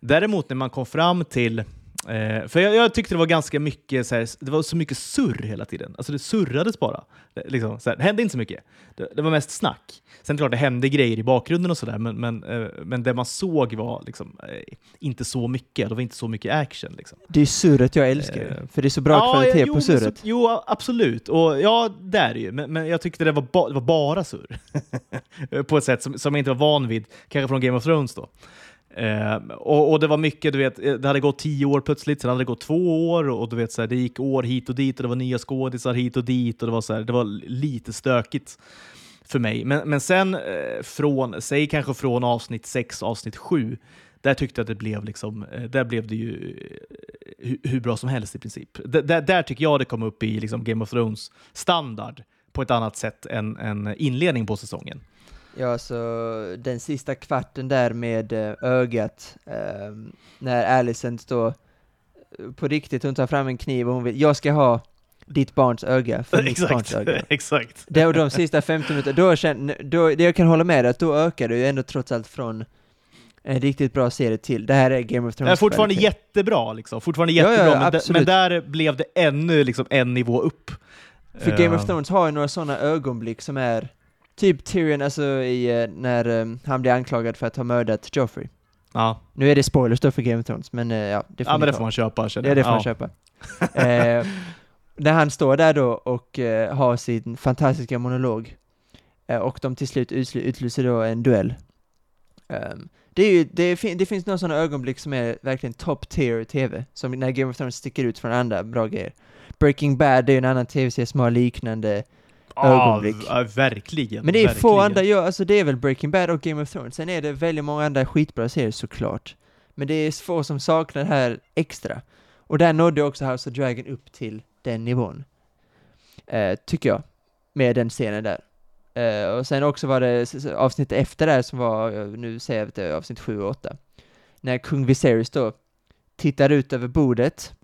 Däremot när man kom fram till Eh, för jag, jag tyckte det var ganska mycket, så här, det var så mycket surr hela tiden. Alltså det surrades bara. Det, liksom, så här, det hände inte så mycket. Det, det var mest snack. Sen klart, det hände grejer i bakgrunden och sådär, men, men, eh, men det man såg var liksom, eh, inte så mycket. Det var inte så mycket action. Liksom. Det är surret jag älskar, Eh, för det är så bra kvalitet jo, på men så- surret. Jo, absolut. Och, ja, det är det ju. Men, men jag tyckte det var, ba, det var bara surr. på ett sätt som, som jag inte var van vid, kanske från Game of Thrones då. Eh, och, och det var mycket, du vet, eh, det hade gått tio år plötsligt, sen hade det gått två år och du vet, så här, det gick år hit och dit och det var nya skådisar hit och dit och det var, så här, det var lite stökigt för mig. Men, men sen eh, från, säg kanske från avsnitt 6, avsnitt 7, där tyckte jag att det blev liksom, eh, där blev det ju eh, hu- hur bra som helst i princip. D- där, där tycker jag det kom upp i liksom Game of Thrones standard på ett annat sätt än, än inledning på säsongen. Ja, så den sista kvarten där med eh, ögat, ehm, när Alicent då eh, på riktigt, hon tar fram en kniv och hon vill, jag ska ha ditt barns öga för mitt barns öga. exakt. Det och de sista 15 minuterna, då känner, då, det jag kan hålla med dig att då ökar det ju ändå trots allt från en riktigt bra serie till. Det här är Game of Det Thrones är fortfarande kvalitet. jättebra, liksom. Fortfarande Ja, ja, jättebra, men, men där blev det ännu liksom en nivå upp. För Game of Eh, Thrones har ju några sådana ögonblick som är Typ Tyrion, alltså i, eh, när eh, han blir anklagad för att ha mördat Joffrey. Ja, Nu är det spoilers då för Game of Thrones, men eh, ja, det får ja men det får man köpa, känner Ja, det får man ja. köpa. eh, när han står där då och eh, har sin fantastiska monolog eh, och de till slut utlyser då en duell. Ehm, det, är ju, det, fin- det finns några sådana ögonblick som är verkligen top tier TV, som när Game of Thrones sticker ut från andra bra grejer. Breaking Bad är ju en annan TV-serie som har liknande, ögonblick. Ja, verkligen. men det är få verkligen. andra, ja, alltså det är väl Breaking Bad och Game of Thrones, sen är det väldigt många andra skitbra serier såklart. Men det är få som saknar det här extra. Och där nådde också House of Dragon upp till den nivån. Eh, tycker jag. Med den scenen där. Eh, och sen också var det avsnitt efter där som var, eh, nu säger jag är avsnitt 7 och 8. När kung Viserys då tittar ut över bordet.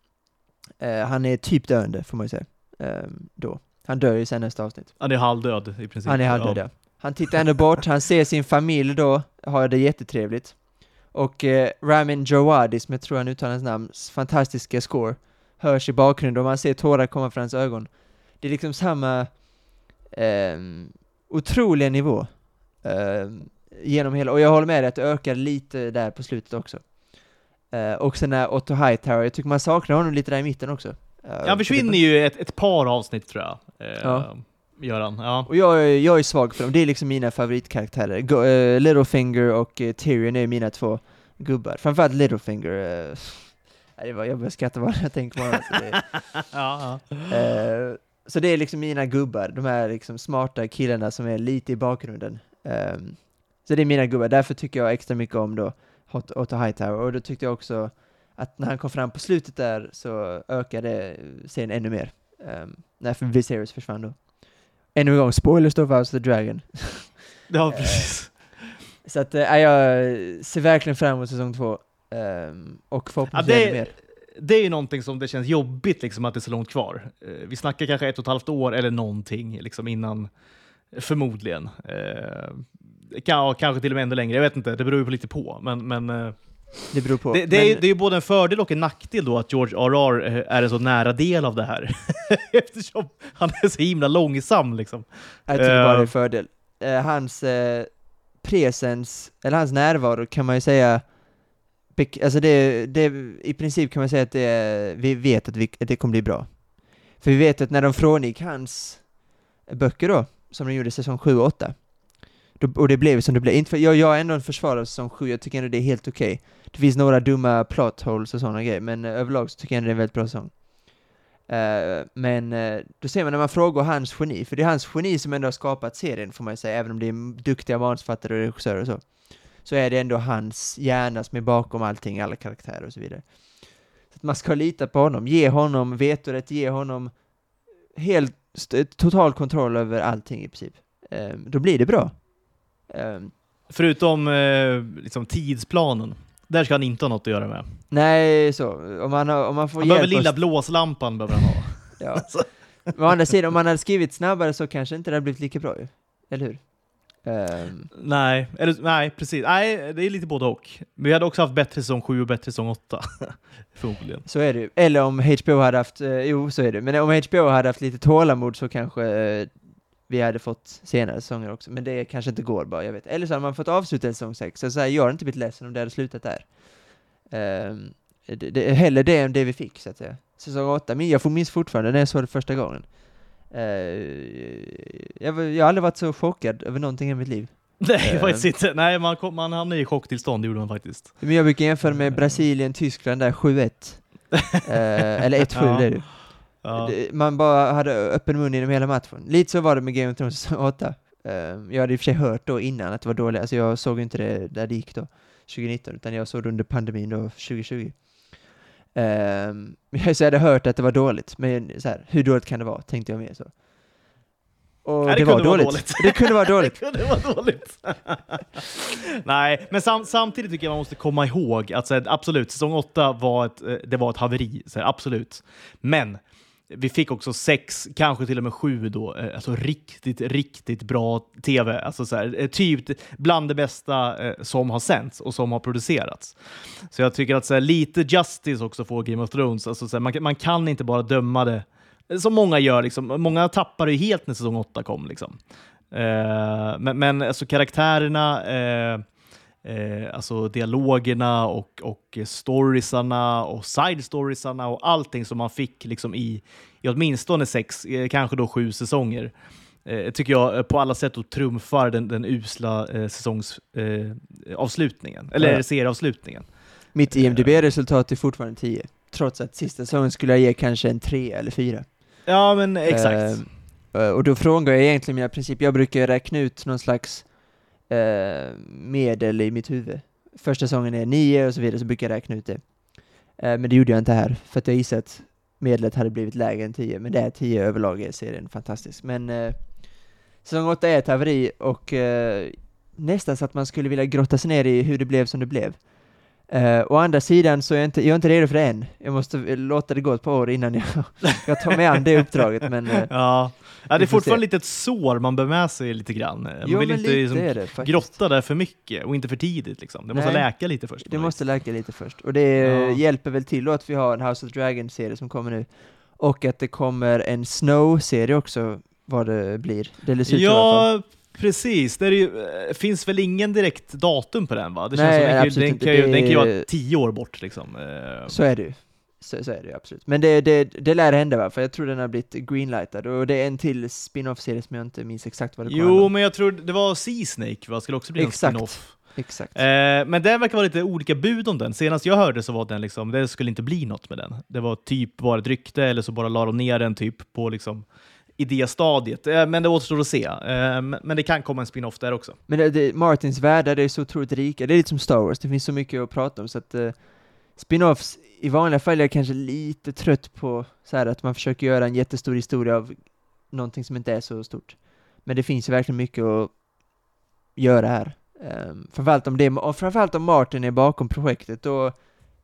Eh, han är typ döende, får man ju säga. Eh, då. Han dör ju sen nästa avsnitt. Han är halvdöd i princip. Han är halvdöd, ja. Han tittar ändå bort, han ser sin familj då, har det jättetrevligt. Och eh, Ramin Djawadi, som jag tror han uttalar hans namn, fantastiska score, hörs i bakgrunden och man ser tårar komma från hans ögon. Det är liksom samma ehm, otroliga nivå ehm, genom hela, och jag håller med dig att det ökar lite där på slutet också. Eh, och sen när Otto Hightower, jag tycker man saknar honom lite där i mitten också. Eh, Han försvinner ju ett, ett par avsnitt tror jag. Eh, Ja. Gör han. Ja. Och jag, är- jag är svag för dem, det är liksom mina favoritkaraktärer. Go, eh, Littlefinger och uh, Tyrion är mina två gubbar. Framförallt Littlefinger. Uh, det var, jag börjar skratta bara jag tänker på honom. Så det, ja, ja. eh, så det är liksom mina gubbar, de här liksom smarta killarna som är lite i bakgrunden. Ehm, så det är mina gubbar, därför tycker jag extra mycket om då Hot, Otto Hightower. Och då tyckte jag också att när han kom fram på slutet där så ökade serien ännu mer. Um, när Viserys försvann då. Ännu en gång, spoilers då för House of the Dragon. ja, Eh, precis. Så att, äh, jag ser verkligen fram emot säsong två. ehm, och Ja, förhoppningsvis ännu det, mer. det är ju någonting som det känns jobbigt liksom, att det är så långt kvar. Eh, vi snackar kanske ett och ett halvt år eller någonting liksom, innan, förmodligen. Eh, kan, ja, kanske till och med ännu längre, jag vet inte, det beror ju på lite på. Men, men eh, Det beror på. det, det, är, Men- det är både en fördel och en nackdel då att George R.R. är en så nära del av det här. Eftersom han är så himla långsam liksom. Jag tycker bara det är Eh. fördel. Eh, hans eh, presens, eller hans närvaro kan man ju säga, alltså det, det, i princip kan man säga att det, är- vi vet att, vi, att det kommer bli bra. För vi vet att när de frångick hans böcker då, som de gjorde säsong 7 och 8, då, och det blev som det blev. Inte för, jag, jag är ändå en försvarare av säsong 7, jag tycker ändå det är helt okej. Det finns några dumma plot holes och sådana grejer, men eh, överlag så tycker jag ändå det är en väldigt bra säsong. Uh, men uh, då ser man när man frågar hans geni, för det är hans geni som ändå har skapat serien får man ju säga, även om det är duktiga manusförfattare och regissörer och så. Så är det ändå hans hjärna som är bakom allting, alla karaktärer och så vidare. Så att man ska lita på honom, ge honom vetorätt, ge honom helt, total kontroll över allting i princip. Uh, då blir det bra. Eh, Förutom eh, liksom tidsplanen. Där ska han inte ha något att göra med. nej, så, om har, om man får Han behöver lilla blåslampan. Behöver han ha. Ja. Men å andra sidan, om man hade skrivit snabbare så kanske inte det hade blivit lika bra ju. Eller hur? Ehm, Nej, eller, nej, precis. Nej, det är lite både och. Vi hade också haft bättre säsong 7 och bättre säsong 8. Förmodligen. så är det ju. Eller om HBO hade haft, eh, jo så är det. Men om HBO hade haft lite tålamod så kanske eh, vi hade fått senare säsonger också. Men det kanske inte går bara, jag vet. Eller så hade man fått avsluta säsong 6. Så, så här, jag hade inte blivit ledsen om det hade slutat där. Ehm, det, det, hellre det än det vi fick, så att säga. Säsong 8, men jag får minns fortfarande när jag såg det första gången. Eh, jag, jag har aldrig varit så chockad över någonting i mitt liv. Nej, Eh. faktiskt inte. Nej, man, kom, man hamnade i chocktillstånd, det gjorde man faktiskt. Men jag brukar jämföra med Brasilien, Tyskland där 7-1. Eh, eller 1-7 Ja. det är det. Ja. Det- Man bara hade öppen mun genom hela matchen. Lite så var det med Game of Thrones säsong 8. Eh, jag hade i och för sig hört då innan att det var dåligt, alltså jag såg inte det där det gick då, 2019, utan jag såg det under pandemin då, 2020. Um, så jag hade hört att det var dåligt, men så här, hur dåligt kan det vara, tänkte jag mer så. Och Nej, det, det var dåligt. dåligt. Det kunde vara Det dåligt. kunde vara dåligt. Nej, men sam samtidigt tycker jag man måste komma ihåg att så här, absolut, säsong 8 var ett, eh, det var ett haveri. Så här, absolut. Men vi fick också sex, kanske till och med sju då, eh, alltså riktigt, riktigt bra tv. Alltså så här, eh, typ bland det bästa eh, som har sänts och som har producerats. Så jag tycker att så här, lite justice också får Game of Thrones. Alltså, så här, man, kan- man kan inte bara döma det som många gör. Liksom. Många tappar ju helt när säsong 8 kom. Liksom. Eh, men, men alltså karaktärerna, eh, eh, alltså dialogerna och, och storiesarna och side storiesarna och allting som man fick liksom i, i åtminstone sex, eh, kanske då sju säsonger, eh, tycker jag eh, på alla sätt och trumfar den, den usla eh, säsongsavslutningen, eh, avslutningen, eller Ja. serieavslutningen. Mitt IMDB-resultat är fortfarande 10. Trots att sista säsongen skulle jag ge kanske en 3 eller 4. Ja, men exakt. Eh, och då frångår jag egentligen mina principer. Jag brukar räkna ut någon slags eh, medel i mitt huvud. Första säsongen är nio och så vidare, så brukar jag räkna ut det. Eh, men det gjorde jag inte här, för att jag gissade att medlet hade blivit lägre än 10, men det är 10 överlag i serien fantastiskt. Men eh, säsong 8 är ett haveri och eh, nästan så att man skulle vilja grotta sig ner i hur det blev som det blev. Uh, å andra sidan så är jag inte, jag är inte redo för det än. Jag måste låta det gå ett par år innan jag, jag tar mig an det uppdraget, men eh, ja. ja, det är fortfarande lite ett sår man bär med sig lite grann. Man jo, vill inte liksom, det grotta där för mycket och inte för tidigt. Liksom. Det måste Nej. läka lite först. Det måste läka lite först. Och det Ja. hjälper väl till att vi har en House of Dragon-serie som kommer nu. Och att det kommer en Snow-serie också, vad det blir. Det ser ut. Ja, precis. Det ju, eh, finns väl ingen direkt datum på den va? Det Nej, känns som den, absolut den, inte. kan ju, Det den kan ju vara tio år bort. Liksom. Eh, Så är det ju. Så, så är det absolut. Men det, det, det lär hända va? För jag tror den har blivit greenlightad. Och det är en till spin-off-serie som jag inte minns exakt vad det kommer Jo, handla men jag tror det var Sea Snake va? Skulle också bli en Exakt. spin-off. Exakt. Eh, men det verkar vara lite olika bud om den. Senast jag hörde så var den liksom, det skulle inte bli något med den. Det var typ bara ett rykte eller så bara la de ner den typ på liksom i det stadiet, eh, men det återstår att se. Eh, men- det kan komma en spin-off där också. Men det, det, Martins världar är så otroligt rika, det är lite som Star Wars, det finns så mycket att prata om så att eh, spin-offs, i vanliga fall är jag kanske lite trött på så här att man försöker göra en jättestor historia av någonting som inte är så stort. Men det finns ju verkligen mycket att göra här. Um, framförallt, om det, och framförallt om Martin är bakom projektet, då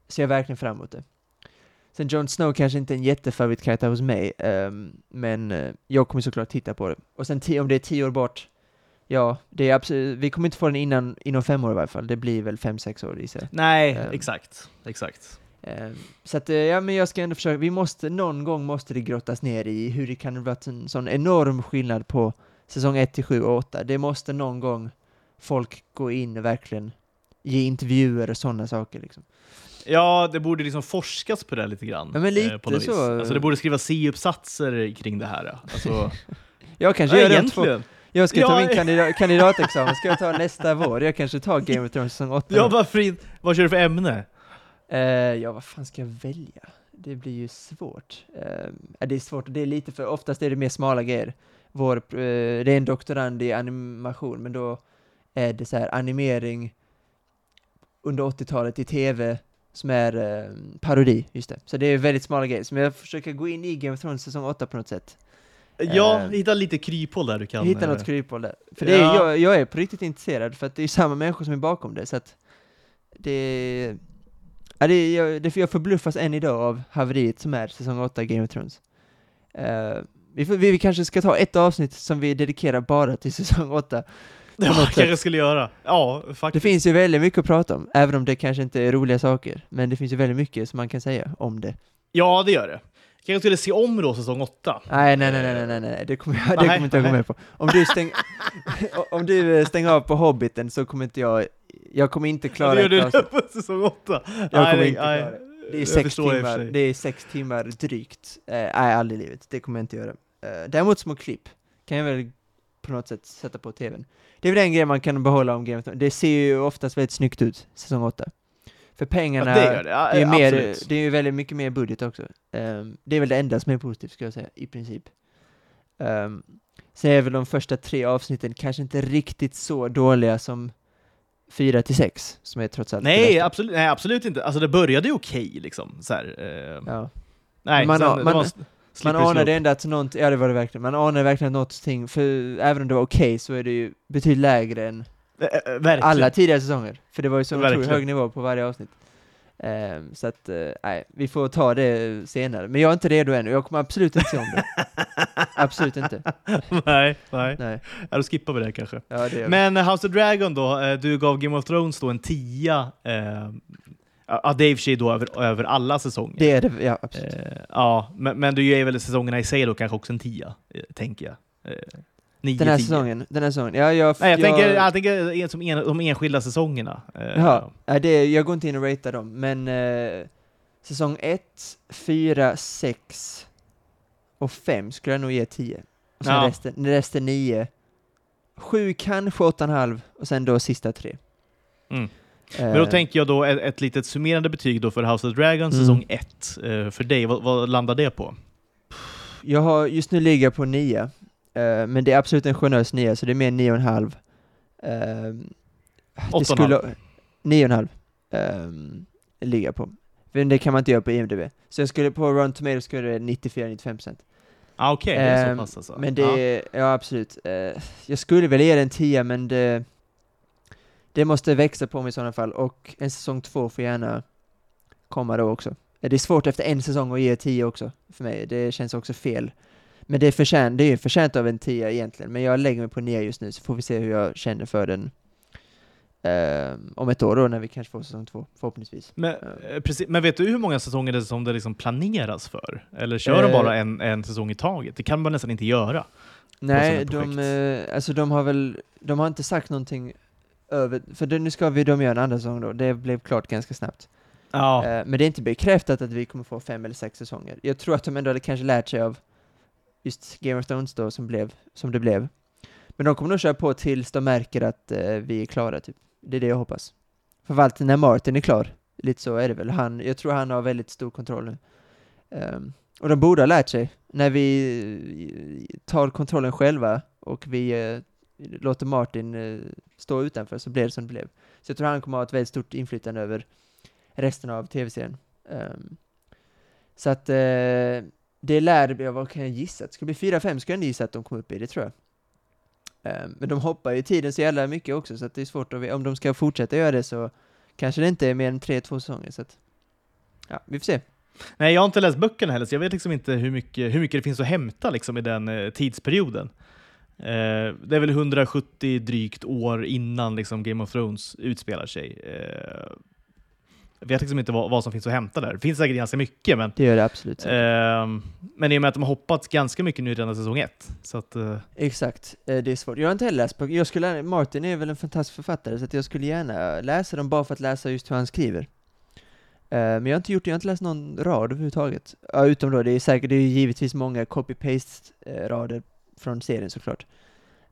ser jag verkligen fram emot det. Sen Jon Snow kanske inte är en jättefavoritkaraktär hos mig, ehm, men eh, jag kommer såklart titta på det. Och sen om det är tio år bort, Ja, det är absolut, vi kommer inte få den innan, inom fem år i varje fall. Det blir väl fem, sex år gissar. Nej, Ehm. exakt. exakt. Ehm, Så att, eh, ja men jag ska ändå försöka, vi måste, någon gång måste det grottas ner i hur det kan ha varit en sån enorm skillnad på säsong 1 till 7 och 8. Det måste någon gång folk gå in och verkligen ge intervjuer och sådana saker liksom. Ja, det borde liksom forskas på det lite grann. Ja, men lite eh, på något vis. så. Alltså, det borde skrivas C-uppsatser kring det här. Alltså, Jag kanske ja, gör det egentligen. jag ska Ja, ta min kandida, kandidatexamen, ska jag ta nästa vår? Jag kanske tar Game of Thrones säsong 8. Ja, varför inte? Vad kör du för ämne? Eh, ja, vad fan ska jag välja? Det blir ju svårt. Eh, ja, det är svårt, det är lite för, oftast är det mer smala grejer. Vår, eh, det är en doktorand i animation, men då är det så här animering under 80-talet i tv som är eh, parodi, just det. Så det är väldigt smala grejer, så jag försöker gå in i Game of Thrones säsong 8 på något sätt. Ja, Eh, hitta lite kryphål där du kan. Hitta eh, något kryphål där. För det är, Ja. jag, jag är på riktigt intresserad, för att det är samma människor som är bakom det, så att det... Ja, det jag, det, jag förbluffas än idag av haveriet som är säsong 8 Game of Thrones. Eh, vi, vi, vi kanske ska ta ett avsnitt som vi dedikerar bara till säsong 8. Ja, något kanske sätt. skulle göra. Ja, faktiskt. Det finns ju väldigt mycket att prata om, även om det kanske inte är roliga saker. Men det finns ju väldigt mycket som man kan säga om det. Ja, det gör det. Kanske skulle se om då säsong 8. Nej, nej, nej, nej, nej, nej, nej. det kommer jag, det Nej, kommer inte jag gå nej. med på. Om du, stäng, om du eh, stänger av på Hobbiten så kommer inte jag, jag kommer inte klara det gör ett du på säsong 8. Jag kommer nej, inte nej, klara det. Det är jag sex timmar, det är sex timmar drygt. Eh, nej, aldrig i livet. Det kommer jag inte göra. Eh, däremot små klipp kan jag väl på något sätt sätta på tvn. Det är väl en grej man kan behålla om Game of Thrones. Det ser ju oftast väldigt snyggt ut, säsong 8. För Ja, pengarna, det gör det. Ja, det är, mer, absolut. det är ju väldigt mycket mer budget också. Ehm, det är väl det enda som är positivt, ska jag säga, i princip. Um, sen är väl de första tre avsnitten kanske inte riktigt så dåliga som fyra till sex, som är trots allt det Nej, absolut, nej, absolut inte. Alltså det började ju okej liksom. Så här, eh, Ja. nej, Man sen, har- det man- slope. ändå att något, ja det var det verkligen, man anade verkligen att någonting, för även om det var okej så är det ju betydligt lägre än verkligen. alla tidigare säsonger. För det var ju så otroligt hög nivå på varje avsnitt. Ehm, så att, eh, nej, vi får ta det senare. Men jag är inte redo än och jag kommer absolut inte se om det. absolut inte. nej, nej. Nej. Ja, då skippar vi det kanske. Ja, det vi. Men House of Dragon då, eh, du gav Game of Thrones då en tia. Eh, ja, för sig då över, över alla säsonger. det är det, ja absolut. Eh, ja, men, men du ger väl säsongerna i sig då kanske också en tia, eh, tänker jag. Eh, nio, Den här tio. säsongen, den här säsongen. Ja, jag, Nej, jag, tänker, jag tänker som en, de enskilda säsongerna. Eh, Jaha, nej, det, jag går inte in och ratear dem, men eh, säsong 1, 4, 6 och 5 skulle jag nog ge 10. Och sen Ja. resten, resten 9. 7, kanske 8,5 och sen då sista tre. Mm. Eh, Men då tänker jag då ett, ett litet summerande betyg då för House of Dragon Mm. säsong 1. Eh, för dig, vad, vad landar det på? Jag har, just nu ligger jag på 9, eh, men det är absolut en generös 9, så det är mer 9,5. Uh, Åtta och en skulle 9,5 um, ligger jag på. Men det kan man inte göra på IMDB. Så jag skulle på Rotten Tomatoes skulle det 94-95%. Ah, Okej, det är så Ehm, pass alltså. Men det ja. ja absolut. Eh, jag skulle väl ge det en 10 men det, det måste växa på mig i sådana fall och en säsong två får gärna komma då också. Det är svårt efter en säsong att ge 10 också för mig, det känns också fel. Men det är, förtjänt, det är ju förtjänt av en 10 egentligen, men jag lägger mig på 9 just nu så får vi se hur jag känner för den eh, om ett år då när vi kanske får säsong två, förhoppningsvis. Men, eh, precis, men vet du hur många säsonger det är som det liksom planeras för? Eller kör de Eh. bara en, en säsong i taget? Det kan man nästan inte göra. Nej, de, alltså de har väl, de har inte sagt någonting över, för nu ska vi, de göra en andra säsong då, det blev klart ganska snabbt. Ja. Eh, men det är inte bekräftat att vi kommer få fem eller sex säsonger. Jag tror att de ändå hade kanske lärt sig av just Game of Thrones då, som, blev, som det blev. Men de kommer nog köra på tills de märker att eh, vi är klara, typ. Det är det jag hoppas. Framförallt när Martin är klar, lite så är det väl. Han, jag tror han har väldigt stor kontroll nu. Ehm, och de borde ha lärt sig, när vi eh, tar kontrollen själva och vi eh, låter Martin eh, stå utanför så blev det som det blev. Så jag tror han kommer ha ett väldigt stort inflytande över resten av tv-serien. Um, så att uh, det lär, bli, vad kan jag gissa? Det ska bli 4-5 ska jag gissa att de kommer upp i, det tror jag. Um, men de hoppar ju tiden så jävla mycket också, så att det är svårt att om de ska fortsätta göra det så kanske det inte är mer än 3-2 säsonger, så att ja, vi får se. Nej, jag har inte läst böckerna heller, så jag vet liksom inte hur mycket, hur mycket det finns att hämta liksom, i den eh, tidsperioden. Eh, det är väl 170 drygt år innan liksom, Game of Thrones utspelar sig. Eh, jag vet liksom inte vad, vad som finns att hämta där. Det finns säkert ganska mycket, men, Det gör det absolut. säkert. eh, men i och med att de har hoppat ganska mycket nu redan säsong ett. Så att, eh, Exakt, eh, det är svårt. Jag har inte heller läst böcker. Jag skulle, Martin är väl en fantastisk författare, så att jag skulle gärna läsa dem bara för att läsa just hur han skriver. Eh, Men jag har inte gjort det, jag har inte läst någon rad överhuvudtaget. Ja, utom då, det är säkert, det är givetvis många copy-paste-rader från serien såklart.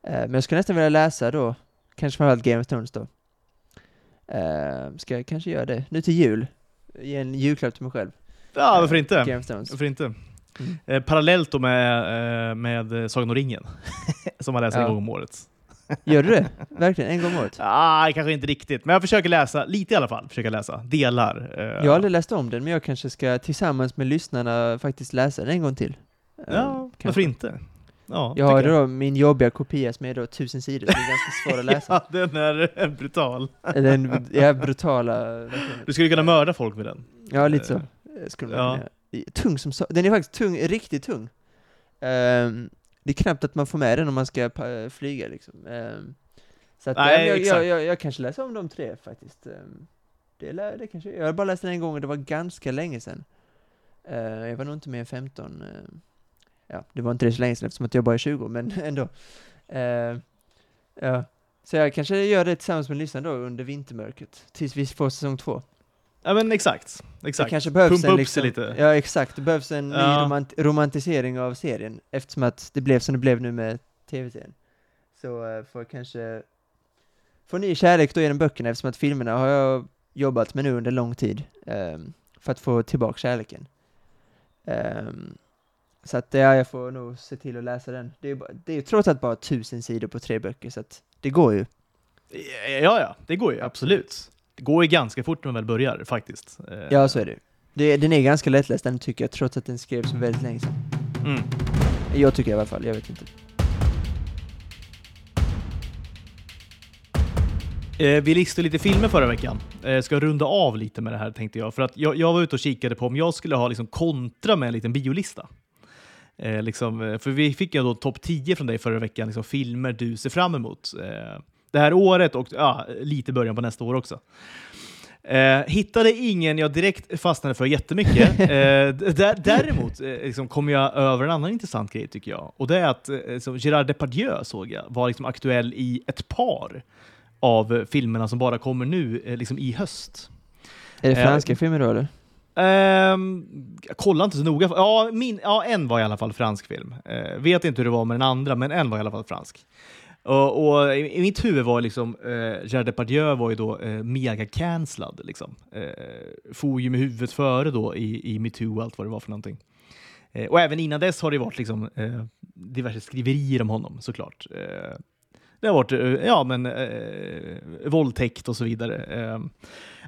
Eh, Men jag skulle nästan vilja läsa då, kanske framförallt Game of Thrones då. Eh, Ska jag kanske göra det nu till jul? Ge en julklapp till mig själv. ja, varför inte? Game of Thrones. Varför inte? Mm. Eh, parallellt då med, eh, med Sagan om ringen, som man läser Ja. en gång om året. Gör du det? Verkligen? En gång om året? Ah, kanske inte riktigt, men jag försöker läsa lite i alla fall. Försöker läsa delar. eh, Jag har aldrig läst om den, men jag kanske ska tillsammans med lyssnarna faktiskt läsa den en gång till. Eh, Ja, kanske. varför inte? Ja, Jag har då min jobbiga kopia som är då tusen sidor, så det är ganska svår att läsa. Ja, den är eh, brutal. Den ja, brutala. Du skulle kunna mörda folk med den. Ja, lite så. Eh, Skulle man ja. kunna. Tung som sa- Den är faktiskt tung, riktigt tung. Ehm, det är knappt att man får med den om man ska flyga liksom. Ehm, så att, Nej, jag, jag, jag, jag kanske läser om de tre faktiskt. Ehm, det, det kanske, jag har bara läst den en gång och det var ganska länge sedan. Jag var nog inte mer än 15. eh, ja, det var inte det så länge sedan eftersom att jag bara är 20, men ändå. Eh, ja. Så jag kanske gör det tillsammans med lyssnarna då under vintermörkret, tills vi får säsong två. Ja, men exakt. Det exakt. kanske behövs Pumpa en upp liksom, sig lite. Ja, exakt. Det behövs en ny Ja. romant romantisering av serien, eftersom att det blev som det blev nu med tv-serien. Så uh, får jag kanske få ny kärlek då genom böckerna, eftersom att filmerna har jag jobbat med nu under lång tid, ehm, för att få tillbaka kärleken. Ehm, så att ja, jag får nog se till att läsa den. Det är, bara, det är ju trots allt bara tusen sidor på tre böcker, så att det går ju. Ja, ja, det går ju absolut. Det går ju ganska fort när man väl börjar faktiskt. Eh, Ja, så är det. det den är ganska lättläst, den tycker jag, trots att den skrevs för väldigt länge sedan. Mm. Jag tycker i alla fall, jag vet inte. Eh, vi listade lite filmer förra veckan. Eh, ska runda av lite med det här tänkte jag. För att jag, jag var ute och kikade på om jag skulle ha liksom kontra med en liten biolista. Eh, liksom, eh, för vi fick ju då topp 10 från dig förra veckan, liksom, filmer du ser fram emot eh, det här året och ja, lite början på nästa år också. Eh, hittade ingen jag direkt fastnade för jättemycket. eh, där, däremot eh, liksom kom jag över en annan intressant grej tycker jag. Och det är att så Gerard Depardieu såg jag var liksom aktuell i ett par av filmerna som bara kommer nu liksom i höst. Är det franska filmer då eller? Ehm, um, jag kollar inte så noga. Ja, min, ja, en var i alla fall fransk film. Uh, vet inte hur det var med den andra, men en var i alla fall fransk. Och, och i, i mitt huvud var liksom, uh, Gerard Depardieu var ju då uh, mega cancellad. Liksom. Uh, for ju med huvudet före då i, i metoo och allt vad det var för någonting. Och även innan dess har det varit liksom, diverse skriverier om honom såklart. Det har varit eh, ja, men, eh, våldtäkt och så vidare. Eh,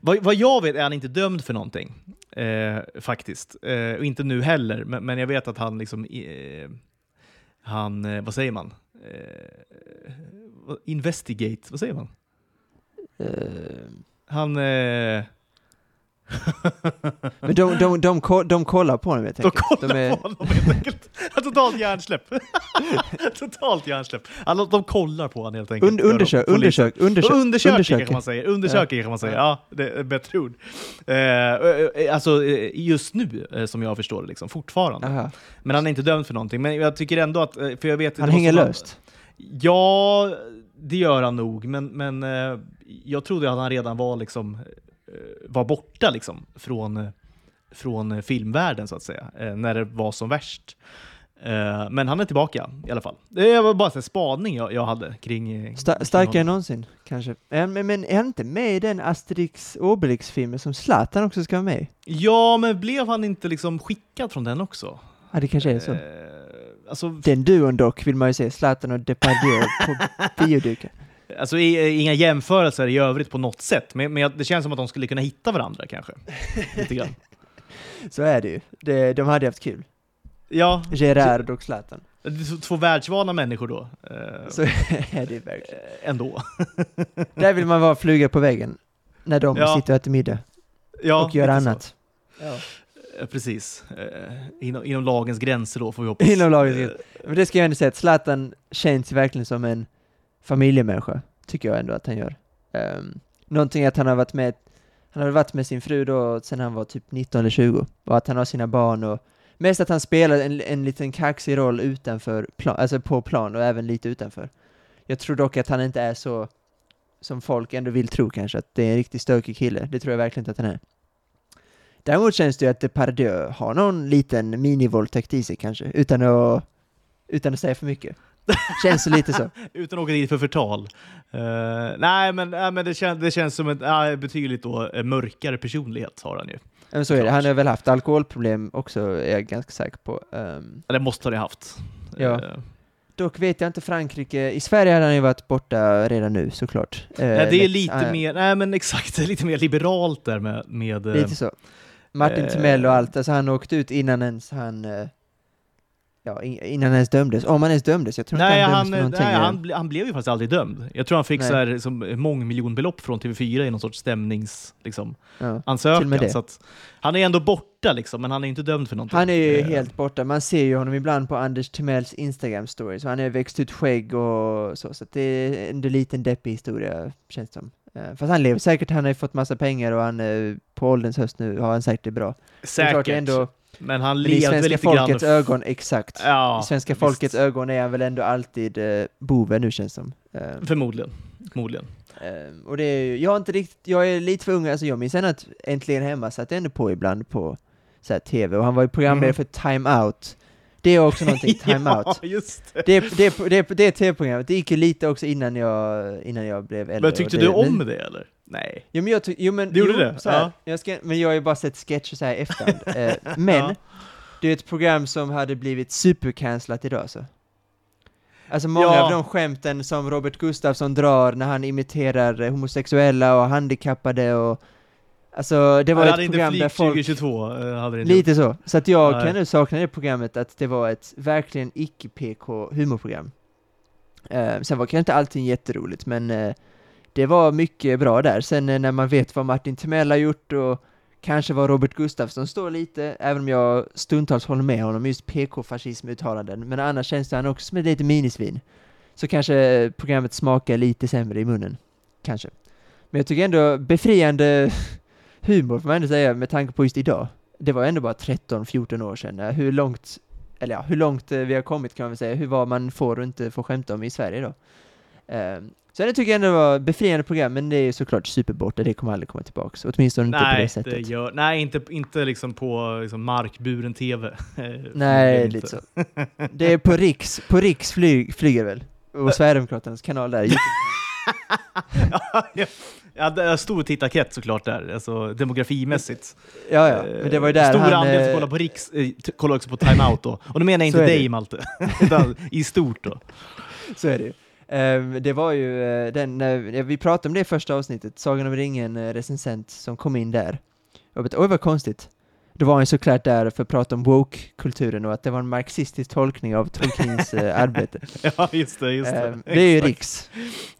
vad, vad jag vet är han inte dömd för någonting, eh, faktiskt. Eh, och inte nu heller, men, men jag vet att han liksom... Eh, han, vad säger man? Investigate, vad säger man? Eh, Han... Eh, men de, de, de, ko- de kollar på honom helt de enkelt. kollar är, på honom helt enkelt. Totalt hjärnsläpp. Totalt hjärnsläpp. Alltså, de kollar på honom helt enkelt. und, undersök, polisen. undersök, undersök, Undersöker undersöker. kan man säga. Undersöker kan man säga. Ja, det är bättre ord. Eh, eh, alltså eh, just nu, eh, som jag förstår det, liksom, fortfarande. Aha. Men han är inte dömd för någonting. Men jag tycker ändå att, eh, för jag vet Han det hänger måste vara- löst. Ja, det gör han nog. Men, men eh, jag trodde att han redan var liksom eh, var borta liksom från, eh, från eh, filmvärlden så att säga, eh, när det var som värst. Eh, Men han är tillbaka i alla fall. Det var bara en spaning jag, jag hade kring... eh, Sta- kring starkare än någonsin, kanske. Är, men, men är inte med i den Asterix Obelix-filmen som Zlatan också ska vara med? Ja, men blev han inte liksom skickad från den också? Ja, det kanske är så. Eh, Alltså, Den duon dock vill man ju se, Zlatan och Depardieu på bioduken. Alltså i- inga jämförelser i övrigt på något sätt, men, men det känns som att de skulle kunna hitta varandra kanske. Lite grann. Så är det ju. Det, de hade haft kul. Ja, Gerard och Zlatan. det är så- två världsvana människor då. Eh, Så är det verkligen. eh, ändå. Där vill man vara fluga på väggen. När de Ja. sitter och äter middag Ja, och gör annat. Eh, Precis. Eh, inom, inom lagens gränser då, får vi hoppas. Inom lagens Eh, gränser. Men det ska jag ändå säga att Zlatan känns verkligen som en familjemänniska. Tycker jag ändå att han gör. Um, någonting att han har varit med, han har varit med sin fru då sen han var typ 19 eller 20. Och att han har sina barn och mest att han spelar en, en liten kaxig roll utanför plan, alltså på plan och även lite utanför. Jag tror dock att han inte är så som folk ändå vill tro kanske, att det är en riktigt stökig kille. Det tror jag verkligen inte att han är. Däremot känns det ju att Depardieu har någon liten minivåldtäkt i sig kanske, utan att, utan att säga för mycket. Känns lite så. Utan att åka dit för förtal. Eh, nej, men, nej, men det, kän, det känns som en uh, betydligt då, eh, mörkare personlighet har han ju. Men så är det. Han har väl haft alkoholproblem också, är jag ganska säker på. Ja, Det måste han ju haft. Ja. Eh, dock vet jag inte Frankrike. I Sverige hade han ju varit borta redan nu såklart. Eh, nej, det är lite ah, mer, nej men exakt, det är lite mer liberalt där med... med Lite så. Martin Timell och allt, alltså han åkte ut innan ens han Ja, in- innan han ens dömdes. Om han ens dömdes, jag tror Nej, inte han han, dömdes någonting. nej han, han blev ju faktiskt aldrig dömd. Jag tror han fick Nej. så här, som mångmiljonbelopp från TV4 i någon sorts stämnings, liksom, ja. ansökan. Det. Så att, han är ändå borta, liksom, men han är inte dömd för någonting. Han är ju Eh, helt borta, man ser ju honom ibland på Anders Timells Instagram stories, och han har växt ut skägg och så, så det är en liten deppig historia, känns det som. Eh, Fast han lever säkert, han har ju fått massa pengar och han, eh, på ålderns höst nu, har han säkert det bra. Det Säkert, ändå, men han i levde svenska lite grann... folkets ögon, exakt. Ja, I svenska visst. folkets ögon är han väl ändå alltid eh, boven nu känns det som. Eh, Förmodligen. Förmodligen. Eh, och det är jag har inte riktigt, jag är lite för ung, alltså jag minns ändå att Äntligen Hemma satt ändå på ibland på så här, TV, och han var ju programledare Mhm. för Time Out. Det är också någonting, Time ja, Out. just det. Det, det, det, det tv-programmet, det gick ju lite också innan jag, innan jag blev äldre. Men tyckte det, du om det eller? Nej. Jo men jag tyck, jo men, Du gjorde jo, det? Så här, Ja. jag ska, men jag har ju bara sett sketcher så här i efterhand. eh, men, Ja. det är ett program som hade blivit supercancelat idag så. Alltså många Ja. av de skämten som Robert Gustafsson drar när han imiterar eh, homosexuella och handikappade och Alltså det var ett program där folk... 2022. eh, Hade inte Lite så. Så att jag Nej. kan nu sakna det programmet, att det var ett verkligen icke-PK humorprogram. Eh, sen var kanske inte allting jätteroligt, men eh, det var mycket bra där. Sen eh, när man vet vad Martin Timell har gjort och kanske vad Robert Gustafsson står lite, även om jag stundtals håller med honom just PK-fascism-uttalanden, men annars känns det han också som ett litet minisvin. Så kanske programmet smakar lite sämre i munnen. Kanske. Men jag tycker ändå befriande humor får man ändå säga med tanke på just idag. Det var ändå bara 13-14 år sedan. Eh, hur långt, eller ja, hur långt eh, vi har kommit kan man väl säga. Hur vad man får och inte får skämta om i Sverige då. Så det tycker jag ändå var befriande program, men det är såklart superborta, det kommer aldrig komma tillbaks. Åtminstone inte på det Nej, sättet. det gör, nej inte, inte liksom på liksom markburen tv. Nej, lite så. Det är på Riks, på Riks flyg, flyger väl? Och Sverigedemokraternas kanal där. ja, ja, ja, det är stor tittarkrets såklart där, alltså demografimässigt. Ja, ja, men det var ju där Stor han... andel som eh, kollar på Riks, eh, kollar också på Time Out då. Och då menar jag inte det. dig Malte, utan i stort då. Så är det ju. Ehm, det var ju eh, den, vi pratade om det i första avsnittet, Sagan om ringen uh, recensent som kom in där. Och jag vet, oj vad konstigt. Då var han såklart där för att prata om woke-kulturen och att det var en marxistisk tolkning av Tolkiens eh, arbete. Ja, just det. Just det. Ehm, det är ju. Riks.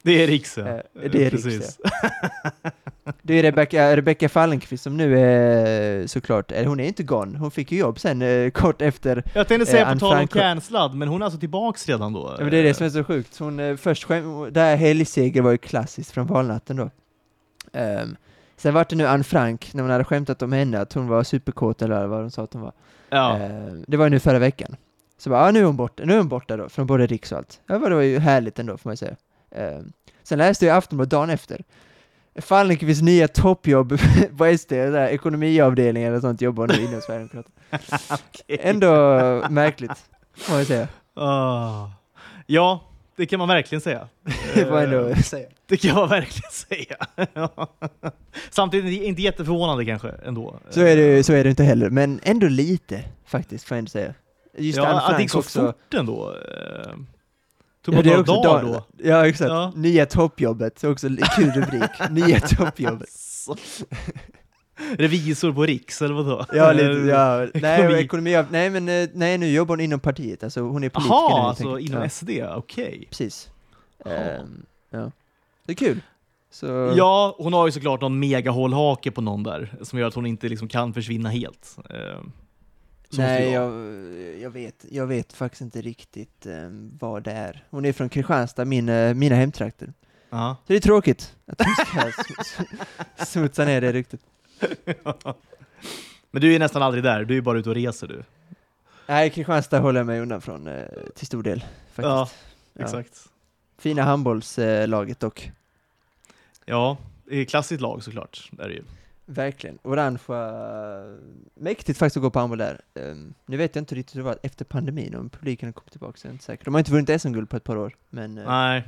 Det är Riks, ja. Eh, det är Riks, Precis. Det är Rebecca, Rebecca Fallenkvist som nu är såklart, eller hon är inte gone, hon fick ju jobb sen eh, kort efter Jag tänkte säga Eh, på tal om cancellad, men hon är alltså tillbaks redan då? Ja, men det är det som är så sjukt. Hon eh, först skäm, här helgseger var ju klassiskt från valnatten då. Ehm, sen var det nu Anne Frank, när hon hade skämtat om henne, att hon var superkåt eller vad hon sa att hon var. Ja. Ehm, det var ju nu förra veckan. Så bara, ja, nu är hon borta, nu är hon borta då, från både Riks och allt. Ja, det var ju härligt ändå, får man säga. Ehm, sen läste jag Aftonbladet dagen efter. Fallenkvists nya toppjobb på SD, där ekonomiavdelningen eller sånt, jobbar nu inom Sverigedemokraterna. Okej. Ändå märkligt, får man säga. Ah. Ja, det kan man verkligen säga. Det man ändå Eh, säga. Det kan man verkligen säga. Samtidigt inte jätteförvånande kanske ändå. Så är, det, så är det inte heller, men ändå lite faktiskt, får jag ändå säga. Just ja, Anne att det gick Frank så också. fort ändå. Tog Ja, bara det är också dag- då. Ja, exakt. Ja. Nya toppjobbet, också kul rubrik. Nya toppjobbet. Så. Revisor på Riks, eller vadå? Ja, lite, ja. Nej, Ekonomi. ekonomi. nej, men eh, nej, nu jobbar hon inom partiet, alltså hon är politiker nu. Jaha, helt alltså inom ja, SD, okej. Precis. Jaha. Ehm, ja. Det är kul. Så, Ja, hon har ju såklart någon megahållhake på någon där, som gör att hon inte liksom kan försvinna helt. Det nej, jag, jag, vet, jag vet faktiskt inte riktigt ehm, vad det är. Hon är från Kristianstad, min, eh, mina hemtrakter. Ja. Så det är tråkigt att hon ska sm- sm- smutsa ner det ryktet. Men du är nästan aldrig där, du är bara ute och reser du. Nej, Kristianstad håller jag mig undan från eh, till stor del. Faktiskt. Ja, Ja. exakt. Fina handbollslaget dock. Ja, det är klassiskt lag såklart. Det är det ju. Verkligen. Orangea, mäktigt faktiskt att gå på handboll där. Ehm, nu vet jag inte riktigt hur det var efter pandemin, om publiken har kommit tillbaka, så är inte säker. De har inte vunnit SM-guld på ett par år, men eh, Nej.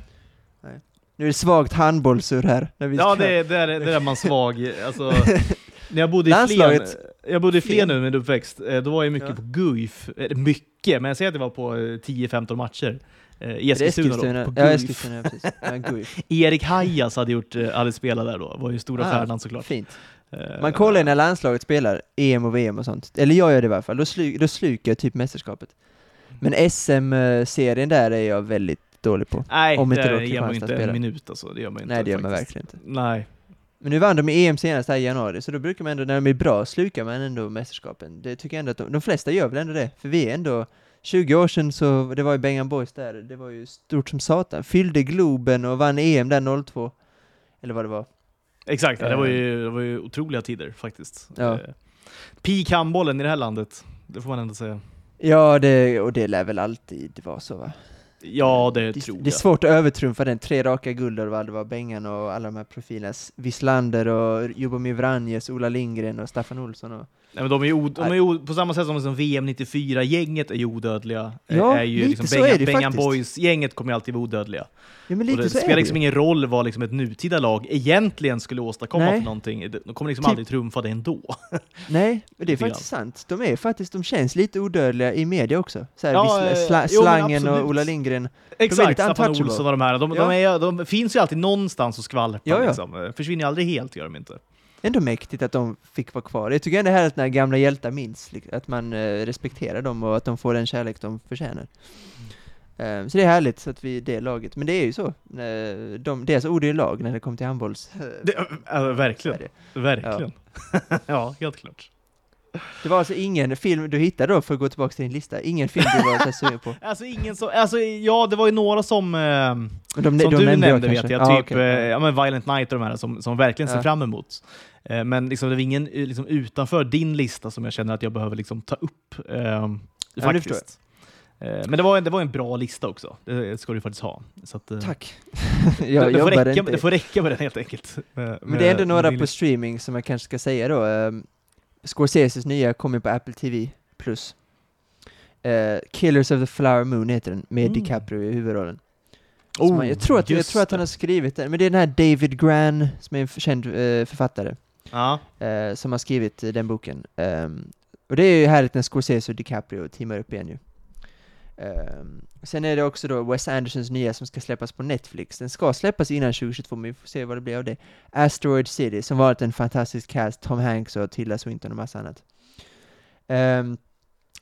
nu är det svagt handbollsur här. När vi Ja, det, är- det, är, det är man svag. Alltså, när jag bodde i Flen, jag bodde i Flen. Nu med uppväxt, eh, då var jag mycket Ja. på Guif. Mycket, men jag säger att det var på eh, 10-15 matcher. Eh, I Är det Eskilstuna då, på Ja. Eskilstuna, ja, precis. Ja, Guif. Erik Hajas hade, gjort, hade spelat där då, var ju stora Ah, stjärnan såklart. Fint. Eh, Man kollar ju när landslaget spelar, EM och VM och sånt. Eller jag gör det i alla fall. Då, slu, då slukar jag typ mästerskapet. Men SM-serien där är jag väldigt dålig på. Nej, om inte det ger man inte en spelar. minut alltså. Det gör man inte. Nej, det gör man faktiskt. verkligen inte. Nej. Men nu vann de i EM senast här i januari, så då brukar man ändå, när de är bra, slukar man ändå mästerskapen. Det tycker jag ändå att de, de flesta gör väl ändå det, för vi är ändå 20 år sedan så, det var ju Bengan Boys där, det var ju stort som satan. Fyllde Globen och vann EM där 02. Eller vad det var. Exakt, det, Eh. var ju, det var ju otroliga tider faktiskt. Ja. Eh, Peak handbollen i det här landet, det får man ändå säga. Ja, det, och det lär väl alltid vara så va? Ja, det, det, tror jag. det är svårt att övertrumfa den, tre raka guld och det var Bengan och alla de här profilerna, Wislander och Jubomir Vranjes, Ola Lindgren och Staffan Olsson och... Nej, men de är ju, de är ju på samma sätt som liksom VM 94-gänget är ju odödliga. eh, Ja, är ju lite liksom så Bengan, är det faktiskt. Boys-gänget kommer ju alltid vara odödliga. Ja men Och lite det så är spelar det liksom ju. ingen roll vad liksom ett nutida lag egentligen skulle åstadkomma Nej. för någonting. De kommer liksom Typ- aldrig trumfa det ändå. Nej, men det är faktiskt sant. De är faktiskt, de känns lite odödliga i media också. Så här, Ja, eh, sla, jo, Slangen och Ola Lindgren. Exakt, Staffan. Olsson och de här. De, Ja. de, är, de finns ju alltid någonstans och skvalpar. Ja, ja. Liksom. Försvinner aldrig helt, gör de inte. Ändå mäktigt att de fick vara kvar. Jag tycker ändå det är härligt när gamla hjältar minns, liksom, att man eh, respekterar dem och att de får den kärlek de förtjänar. Eh, så det är härligt så att vi är det laget. Men det är ju så, de, deras ord är ju lag när det kommer till handbolls... Det, äh, verkligen. Sverige. Verkligen. Ja. helt klart. Det var alltså ingen film du hittade då, för att gå tillbaka till din lista, ingen film du var så sugen på? Alltså ingen så, alltså ja det var ju några som, eh, De, som de du nämnde jag vet kanske. jag, Ja, typ ja. eh, ja, men Violent Night och de här som, som verkligen ser Ja. fram emot. Eh, men liksom, det var ingen eh, liksom, utanför din lista som jag känner att jag behöver liksom, ta upp. Eh, det faktiskt. Eh, men det var, en, det var en bra lista också, det ska du faktiskt ha. Att, eh, Tack. det, jag det, får jobbar räcka, inte. det får räcka med den helt enkelt. Med- Men det är ändå några på streaming som jag kanske ska säga då. Um, Scorseses nya kommer på Apple TV+. Plus. Eh, Killers of the Flower Moon heter den, med Mm. DiCaprio i huvudrollen. Oh, Som han, jag, tror att, jag tror att han har skrivit den, men det är den här David Gran, som är en känd eh, författare, Ja. eh, som har skrivit den boken. Ehm, och det är ju härligt när Scorsese och DiCaprio teamar upp igen ju. Ehm, sen är det också då Wes Andersons nya som ska släppas på Netflix. Den ska släppas innan 2022, men vi får se vad det blir av det. Asteroid City, som varit en fantastisk cast, Tom Hanks och Tilda Swinton och massa annat. Um,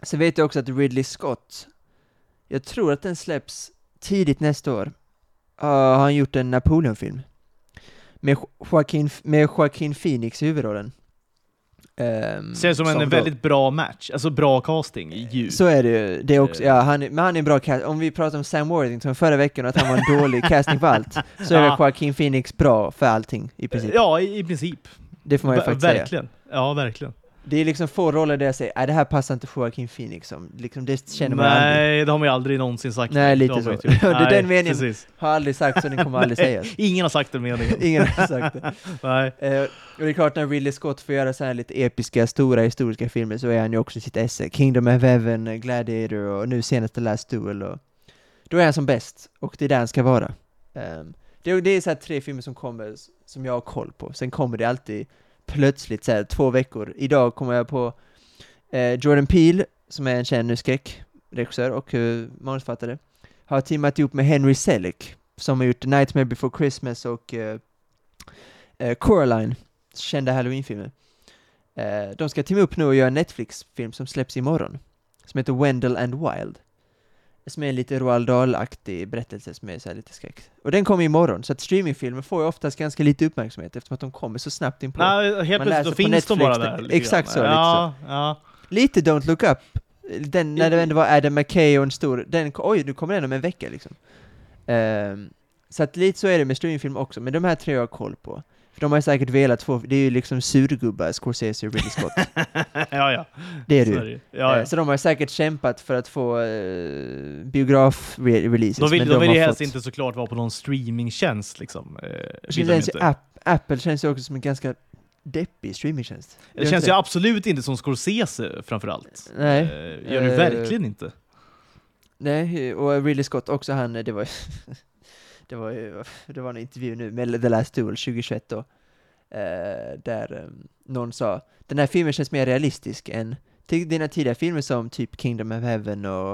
sen vet jag också att Ridley Scott, jag tror att den släpps tidigt nästa år, uh, har han gjort en Napoleon-film. Med Joaquin, med Joaquin Phoenix i huvudrollen. Um, Ser som en då- väldigt bra match, alltså bra casting. Ju. så är det ju. Det är också, Eh. ja, han, är- men han är en bra cast. Om vi pratar om Sam Worthington förra veckan och att han var en dålig casting på allt, så är Ja. Joaquin Phoenix bra för allting i princip. Ja, i, i princip. Det får man ju Ver- faktiskt säga. verkligen. Ja, verkligen. Det är liksom få roller där jag säger, nej det här passar inte Joaquin Phoenix som, liksom det känner man aldrig. Nej, det har man ju aldrig någonsin sagt. Nej, lite så. Det är Nej, den meningen. Precis. Har aldrig sagt så, den kommer aldrig sägas. Ingen har sagt den meningen. Ingen har sagt det. Nej. Eh, och det är klart när Ridley Scott får göra så här lite episka, stora historiska filmer så är han ju också sitt esse. Kingdom of Heaven, eh, Gladiator och nu senast The Last Duel och då är han som bäst och det är där han ska vara. Ehm, det, det är så tre filmer som kommer som jag har koll på. Sen kommer det alltid plötsligt så här två veckor. Idag kommer jag på eh, Jordan Peele som är en känd skräckregissör och eh, manusförfattare har teamat ihop med Henry Selick som har gjort Nightmare Before Christmas och eh, eh, Coraline, kända halloweenfilmer. Eh, de ska teama upp nu och göra en Netflix-film som släpps imorgon. Som heter Wendell and Wild. Som är en lite Roald Dahl-aktig berättelse som är så lite skräck. Och den kommer imorgon, så att streamingfilmer får ju oftast ganska lite uppmärksamhet eftersom att de kommer så snabbt in på. Nej, helt Man plötsligt på finns de bara Netflix, där. lite exakt så, lite Ja, ja. Lite Don't Look Up, den, när det ändå var Adam McKay och en stor, den, oj, nu kommer den om en vecka liksom. Ehm, så att lite så är det med streamingfilm också, men de här tre har jag koll på. För de har ju säkert velat få, det är ju liksom surgubbar, Scorsese och Ridley Scott. ja, ja. Det är det ju. det ju. Ja, Eh, ja. Så de har säkert kämpat för att få uh, biograf-releases. De vill, men de vill ju helst fått- inte såklart vara på någon streamingtjänst liksom. Eh, Det vill känns inte. App, Apple känns ju också som en ganska deppig streamingtjänst. Det Gör känns ju absolut inte som Scorsese framförallt. Nej. Eh, gör det Eh, verkligen inte. Nej, och Ridley Scott också, han, det var det var ju, det var en intervju nu med The Last Duel 2021 då, eh, där eh, någon sa, den här filmen känns mer realistisk än till dina tidigare filmer som typ Kingdom of Heaven och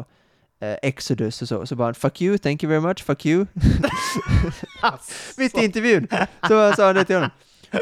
eh, Exodus och så, så bara 'Fuck you, thank you very much, fuck you' Mitt i intervjun! Så sa han det till honom.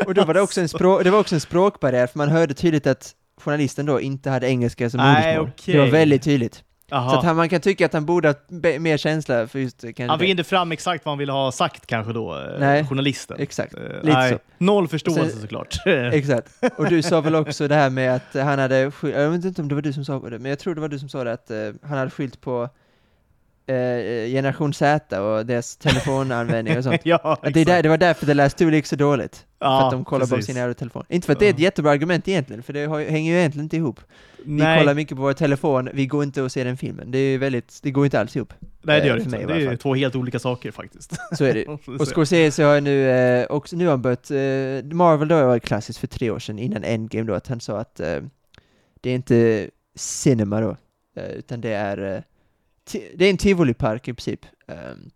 Och då var det också en, språ- det var också en språkbarriär, för man hörde tydligt att journalisten då inte hade engelska som modersmål. okej. Det var väldigt tydligt. Jaha. Så att han, man kan tycka att han borde ha mer känsla för just kanske Han fick inte fram exakt vad han ville ha sagt kanske då, eh, Nej, journalisten. Exakt, Eh, lite nej, så. Noll förståelse Sen- såklart. Exakt. Och du sa väl också det här med att han hade jag vet inte om det var du som sa det, men jag tror det var du som sa det att eh, han hade skylt på eh, generation Z och deras telefonanvändning och sånt. ja, Att det, där, det var därför The Last Duel gick så dåligt. ja, för att de kollar på precis. sin jävla telefon. Inte för att det är ett jättebra argument egentligen, för det har, hänger ju egentligen inte ihop. Vi Nej, kollar mycket på vår telefon, vi går inte och ser den filmen. Det är väldigt, det går inte alls ihop. nej, det gör eh, det inte. Det är två helt olika saker faktiskt. Så är det Och Scorsese har nu eh, också, nu har han börjat, eh, Marvel då var klassiskt för tre år sedan innan Endgame då, att han sa att eh, det är inte cinema då, eh, utan det är, eh, det är en tivolipark i princip. Ehm,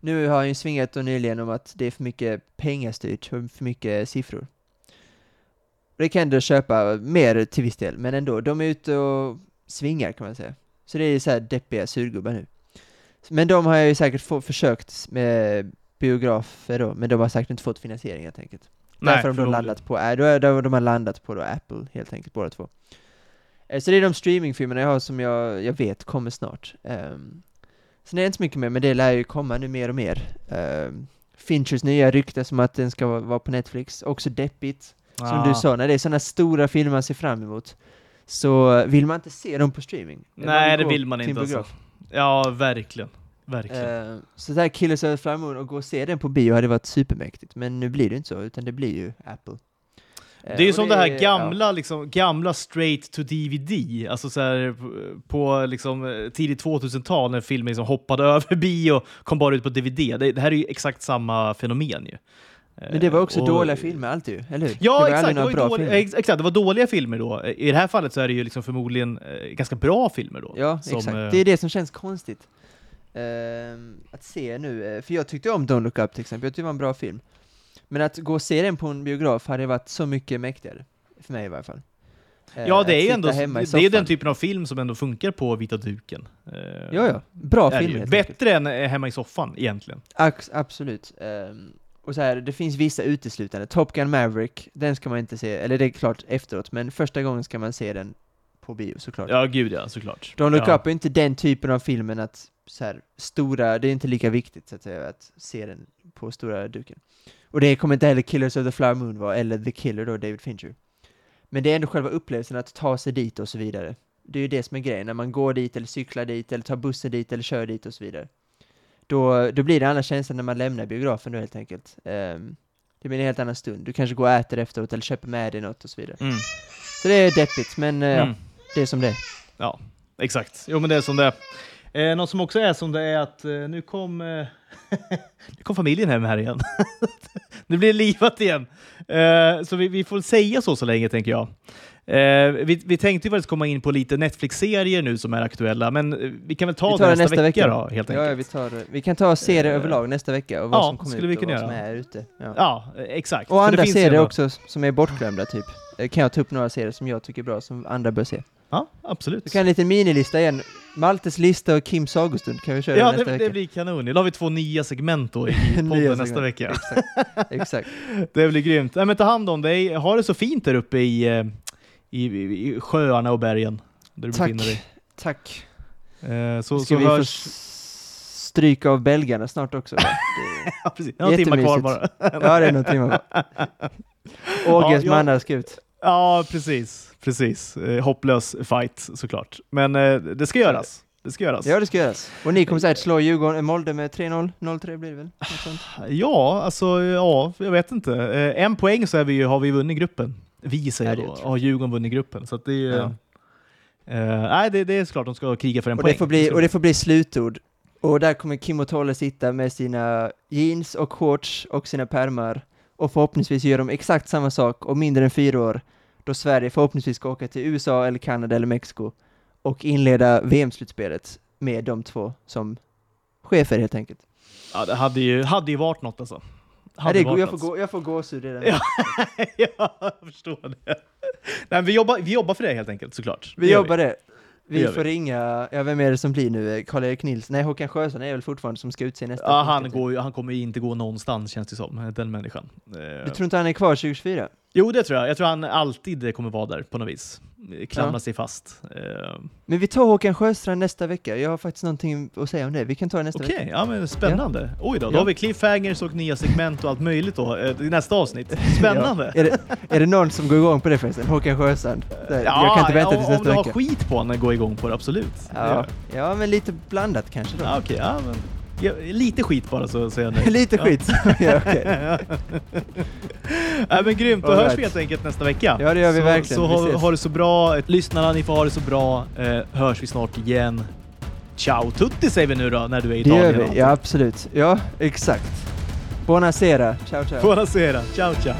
nu har han ju svingat då nyligen om att det är för mycket pengastyrt, för, för mycket siffror. Det kan jag ändå köpa mer till viss del, men ändå, de är ute och svingar kan man säga. Så det är så här deppiga surgubbar nu. Men de har ju säkert få, försökt med biografer då, men de har säkert inte fått finansiering helt enkelt. Därför har de landat på, äh, då, då, de har landat på då Apple helt enkelt, båda två. Eh, Så det är de streamingfilmerna jag har som jag, jag vet kommer snart. Um, sen är det inte så mycket mer, men det lär ju komma nu mer och mer. Um, Finchers nya rykte som att den ska vara, på Netflix, också deppigt. Som Ah. du sa, när det är sådana stora filmer man ser fram emot, så vill man inte se dem på streaming. Nej, Man det vill man inte alltså. Ja, verkligen. Verkligen. Eh, så där Killers of the Flower Moon och gå och se den på bio hade varit supermäktigt, men nu blir det inte så, utan det blir ju Apple. Eh, Det är ju och som det här ja. gamla, liksom, gamla straight to DVD, alltså så här, på- liksom, eh, tidigt 2000-tal när filmen liksom hoppade över bio och kom bara ut på DVD. Det, det här är ju exakt samma fenomen ju. Men det var också Och- dåliga filmer alltid eller hur? Ja, det exakt. Det var, bra dåliga, filmer. ex- exakt. det var dåliga filmer då. I det här fallet så är det ju liksom förmodligen eh, ganska bra filmer då. Ja, som, exakt. eh, Det är det som känns konstigt. Ehm, att se nu, eh, för jag tyckte om Don't Look Up till exempel, jag tyckte det var en bra film. Men att gå och se den på en biograf hade varit så mycket mäktigare. För mig i varje fall. Eh, Ja, det är ju ändå det är den typen av film som ändå funkar på vita duken. Eh, Ja, ja. Bra film. Bättre än eh, hemma i soffan egentligen. Ax- absolut. Ehm, och så här, det finns vissa uteslutande. Top Gun Maverick, den ska man inte se, eller det är klart efteråt, men första gången ska man se den på bio såklart. Ja, gud ja, såklart. Don't Look ja. Up är inte den typen av filmen att så här, stora, det är inte lika viktigt så att säga att se den på stora duken. Och det kommer inte heller Killers of the Flower Moon vara, eller The Killer då, David Fincher. Men det är ändå själva upplevelsen att ta sig dit och så vidare. Det är ju det som är grejen, när man går dit eller cyklar dit eller tar bussen dit eller kör dit och så vidare. Då, då blir det en annan känsla när man lämnar biografen då helt enkelt. Ehm, det blir en helt annan stund. Du kanske går och äter efteråt eller köper med dig något och så vidare. Mm. Så det är deppigt, men eh, Mm. ja, det är som det är. Ja, exakt. Jo, men det är som det är. Eh, något som också är som det är att eh, nu kom, eh, nu kom familjen hem här igen. nu blir det livat igen. Eh, så vi, vi får säga så så länge, tänker jag. Eh, vi, vi tänkte ju faktiskt komma in på lite Netflix-serier nu som är aktuella, men eh, vi kan väl ta det nästa, nästa vecka, då, helt Ja, ja, enkelt. vi, tar, vi kan ta serier Eh, överlag nästa vecka och vad ja, som kommer skulle ut vi och vad som göra. är ute. Ja. Ja, exakt. Och andra serier också som är bortglömda typ. Kan jag ta upp några serier som jag tycker är bra, som andra bör se. Ja, absolut. Vi kan en liten minilista igen. Maltes lista och Kims sagostund kan vi köra Ja, nästa det, vecka. det blir kanon. Då har vi två nya segment då i podden nästa vecka. Exakt. Exakt. Det blir grymt. Nej, men ta hand om dig. Ha det så fint där uppe i, eh, i, i, i sjöarna och bergen. Där du Tack. befinner dig. Tack. Eh, så, Ska så vi få hörs... s- stryka av belgarna snart också? Ja, precis. Några timmar kvar bara. Ja, det är någon timme kvar. Åges Ja, jag- andra ska ut. Ja, precis. Precis. Eh, hopplös fight såklart. Men eh, det ska göras. Det ska göras. Ja, det ska göras. Och ni kommer säkert slå Djurgården, eh, Molde med 3-0, 0-3 blir det väl? Ja, alltså ja, jag vet inte. Eh, en poäng så är vi ju, har vi vunnit gruppen. Vi säger Ja, då. Har Djurgården vunnit gruppen. Så det är ju... Ja. Eh, nej, det, det är såklart de ska kriga för en Och poäng. det, får bli, och de. det får bli slutord. Och där kommer Kim och Tolle sitta med sina jeans och shorts och sina pärmar och förhoppningsvis gör de exakt samma sak om mindre än fyra år då Sverige förhoppningsvis ska åka till USA eller Kanada eller Mexiko och inleda VM-slutspelet med de två som chefer helt enkelt. Ja, det hade ju, hade ju varit något alltså. Hade det, jag, får gå, jag får gåshud redan. Ja. ja, jag förstår det. Nej, vi, jobbar, vi jobbar för det helt enkelt, såklart. Vi Det jobbar det. Det Vi gör får ringa, ja vem är det som blir nu? Karl-Erik Nilsson? Nej, Håkan Sjöstrand är väl fortfarande som ska utse nästa Ja, han, funktion. går han kommer inte gå någonstans känns det som, den människan. Eh, Du tror inte han är kvar 2024? Jo, det tror jag. Jag tror han alltid kommer vara där på något vis. Klamra Ja. sig fast. Eh, Men vi tar Håkan Sjöstrand nästa vecka. Jag har faktiskt någonting att säga om det. Vi kan ta det nästa Okej, vecka. ja men spännande. Oj då, då Ja. har vi cliffhangers och nya segment och allt möjligt då eh, i nästa avsnitt. Spännande! Ja. Är, det, är det någon som går igång på det förresten? Håkan Sjöstrand? Det- jag kan inte vänta tills om nästa du har vecka. skit på honom, gå igång på det, absolut. Ja. ja, men lite blandat kanske då. Ja, okej, ja, men, ja, lite skit bara så säger jag nej. lite skit. ja, okej. ja, men grymt, då All hörs right. vi helt enkelt nästa vecka. Ja, det gör vi så, verkligen. Så ha, ha det så bra. Lyssnarna, ni får ha det så bra. Eh, hörs vi snart igen. Ciao tutti säger vi nu då, när du är i Det gör Italien. vi. Ja, absolut. Ja, exakt. Buonasera. Ciao, ciao. Buonasera. Ciao, ciao.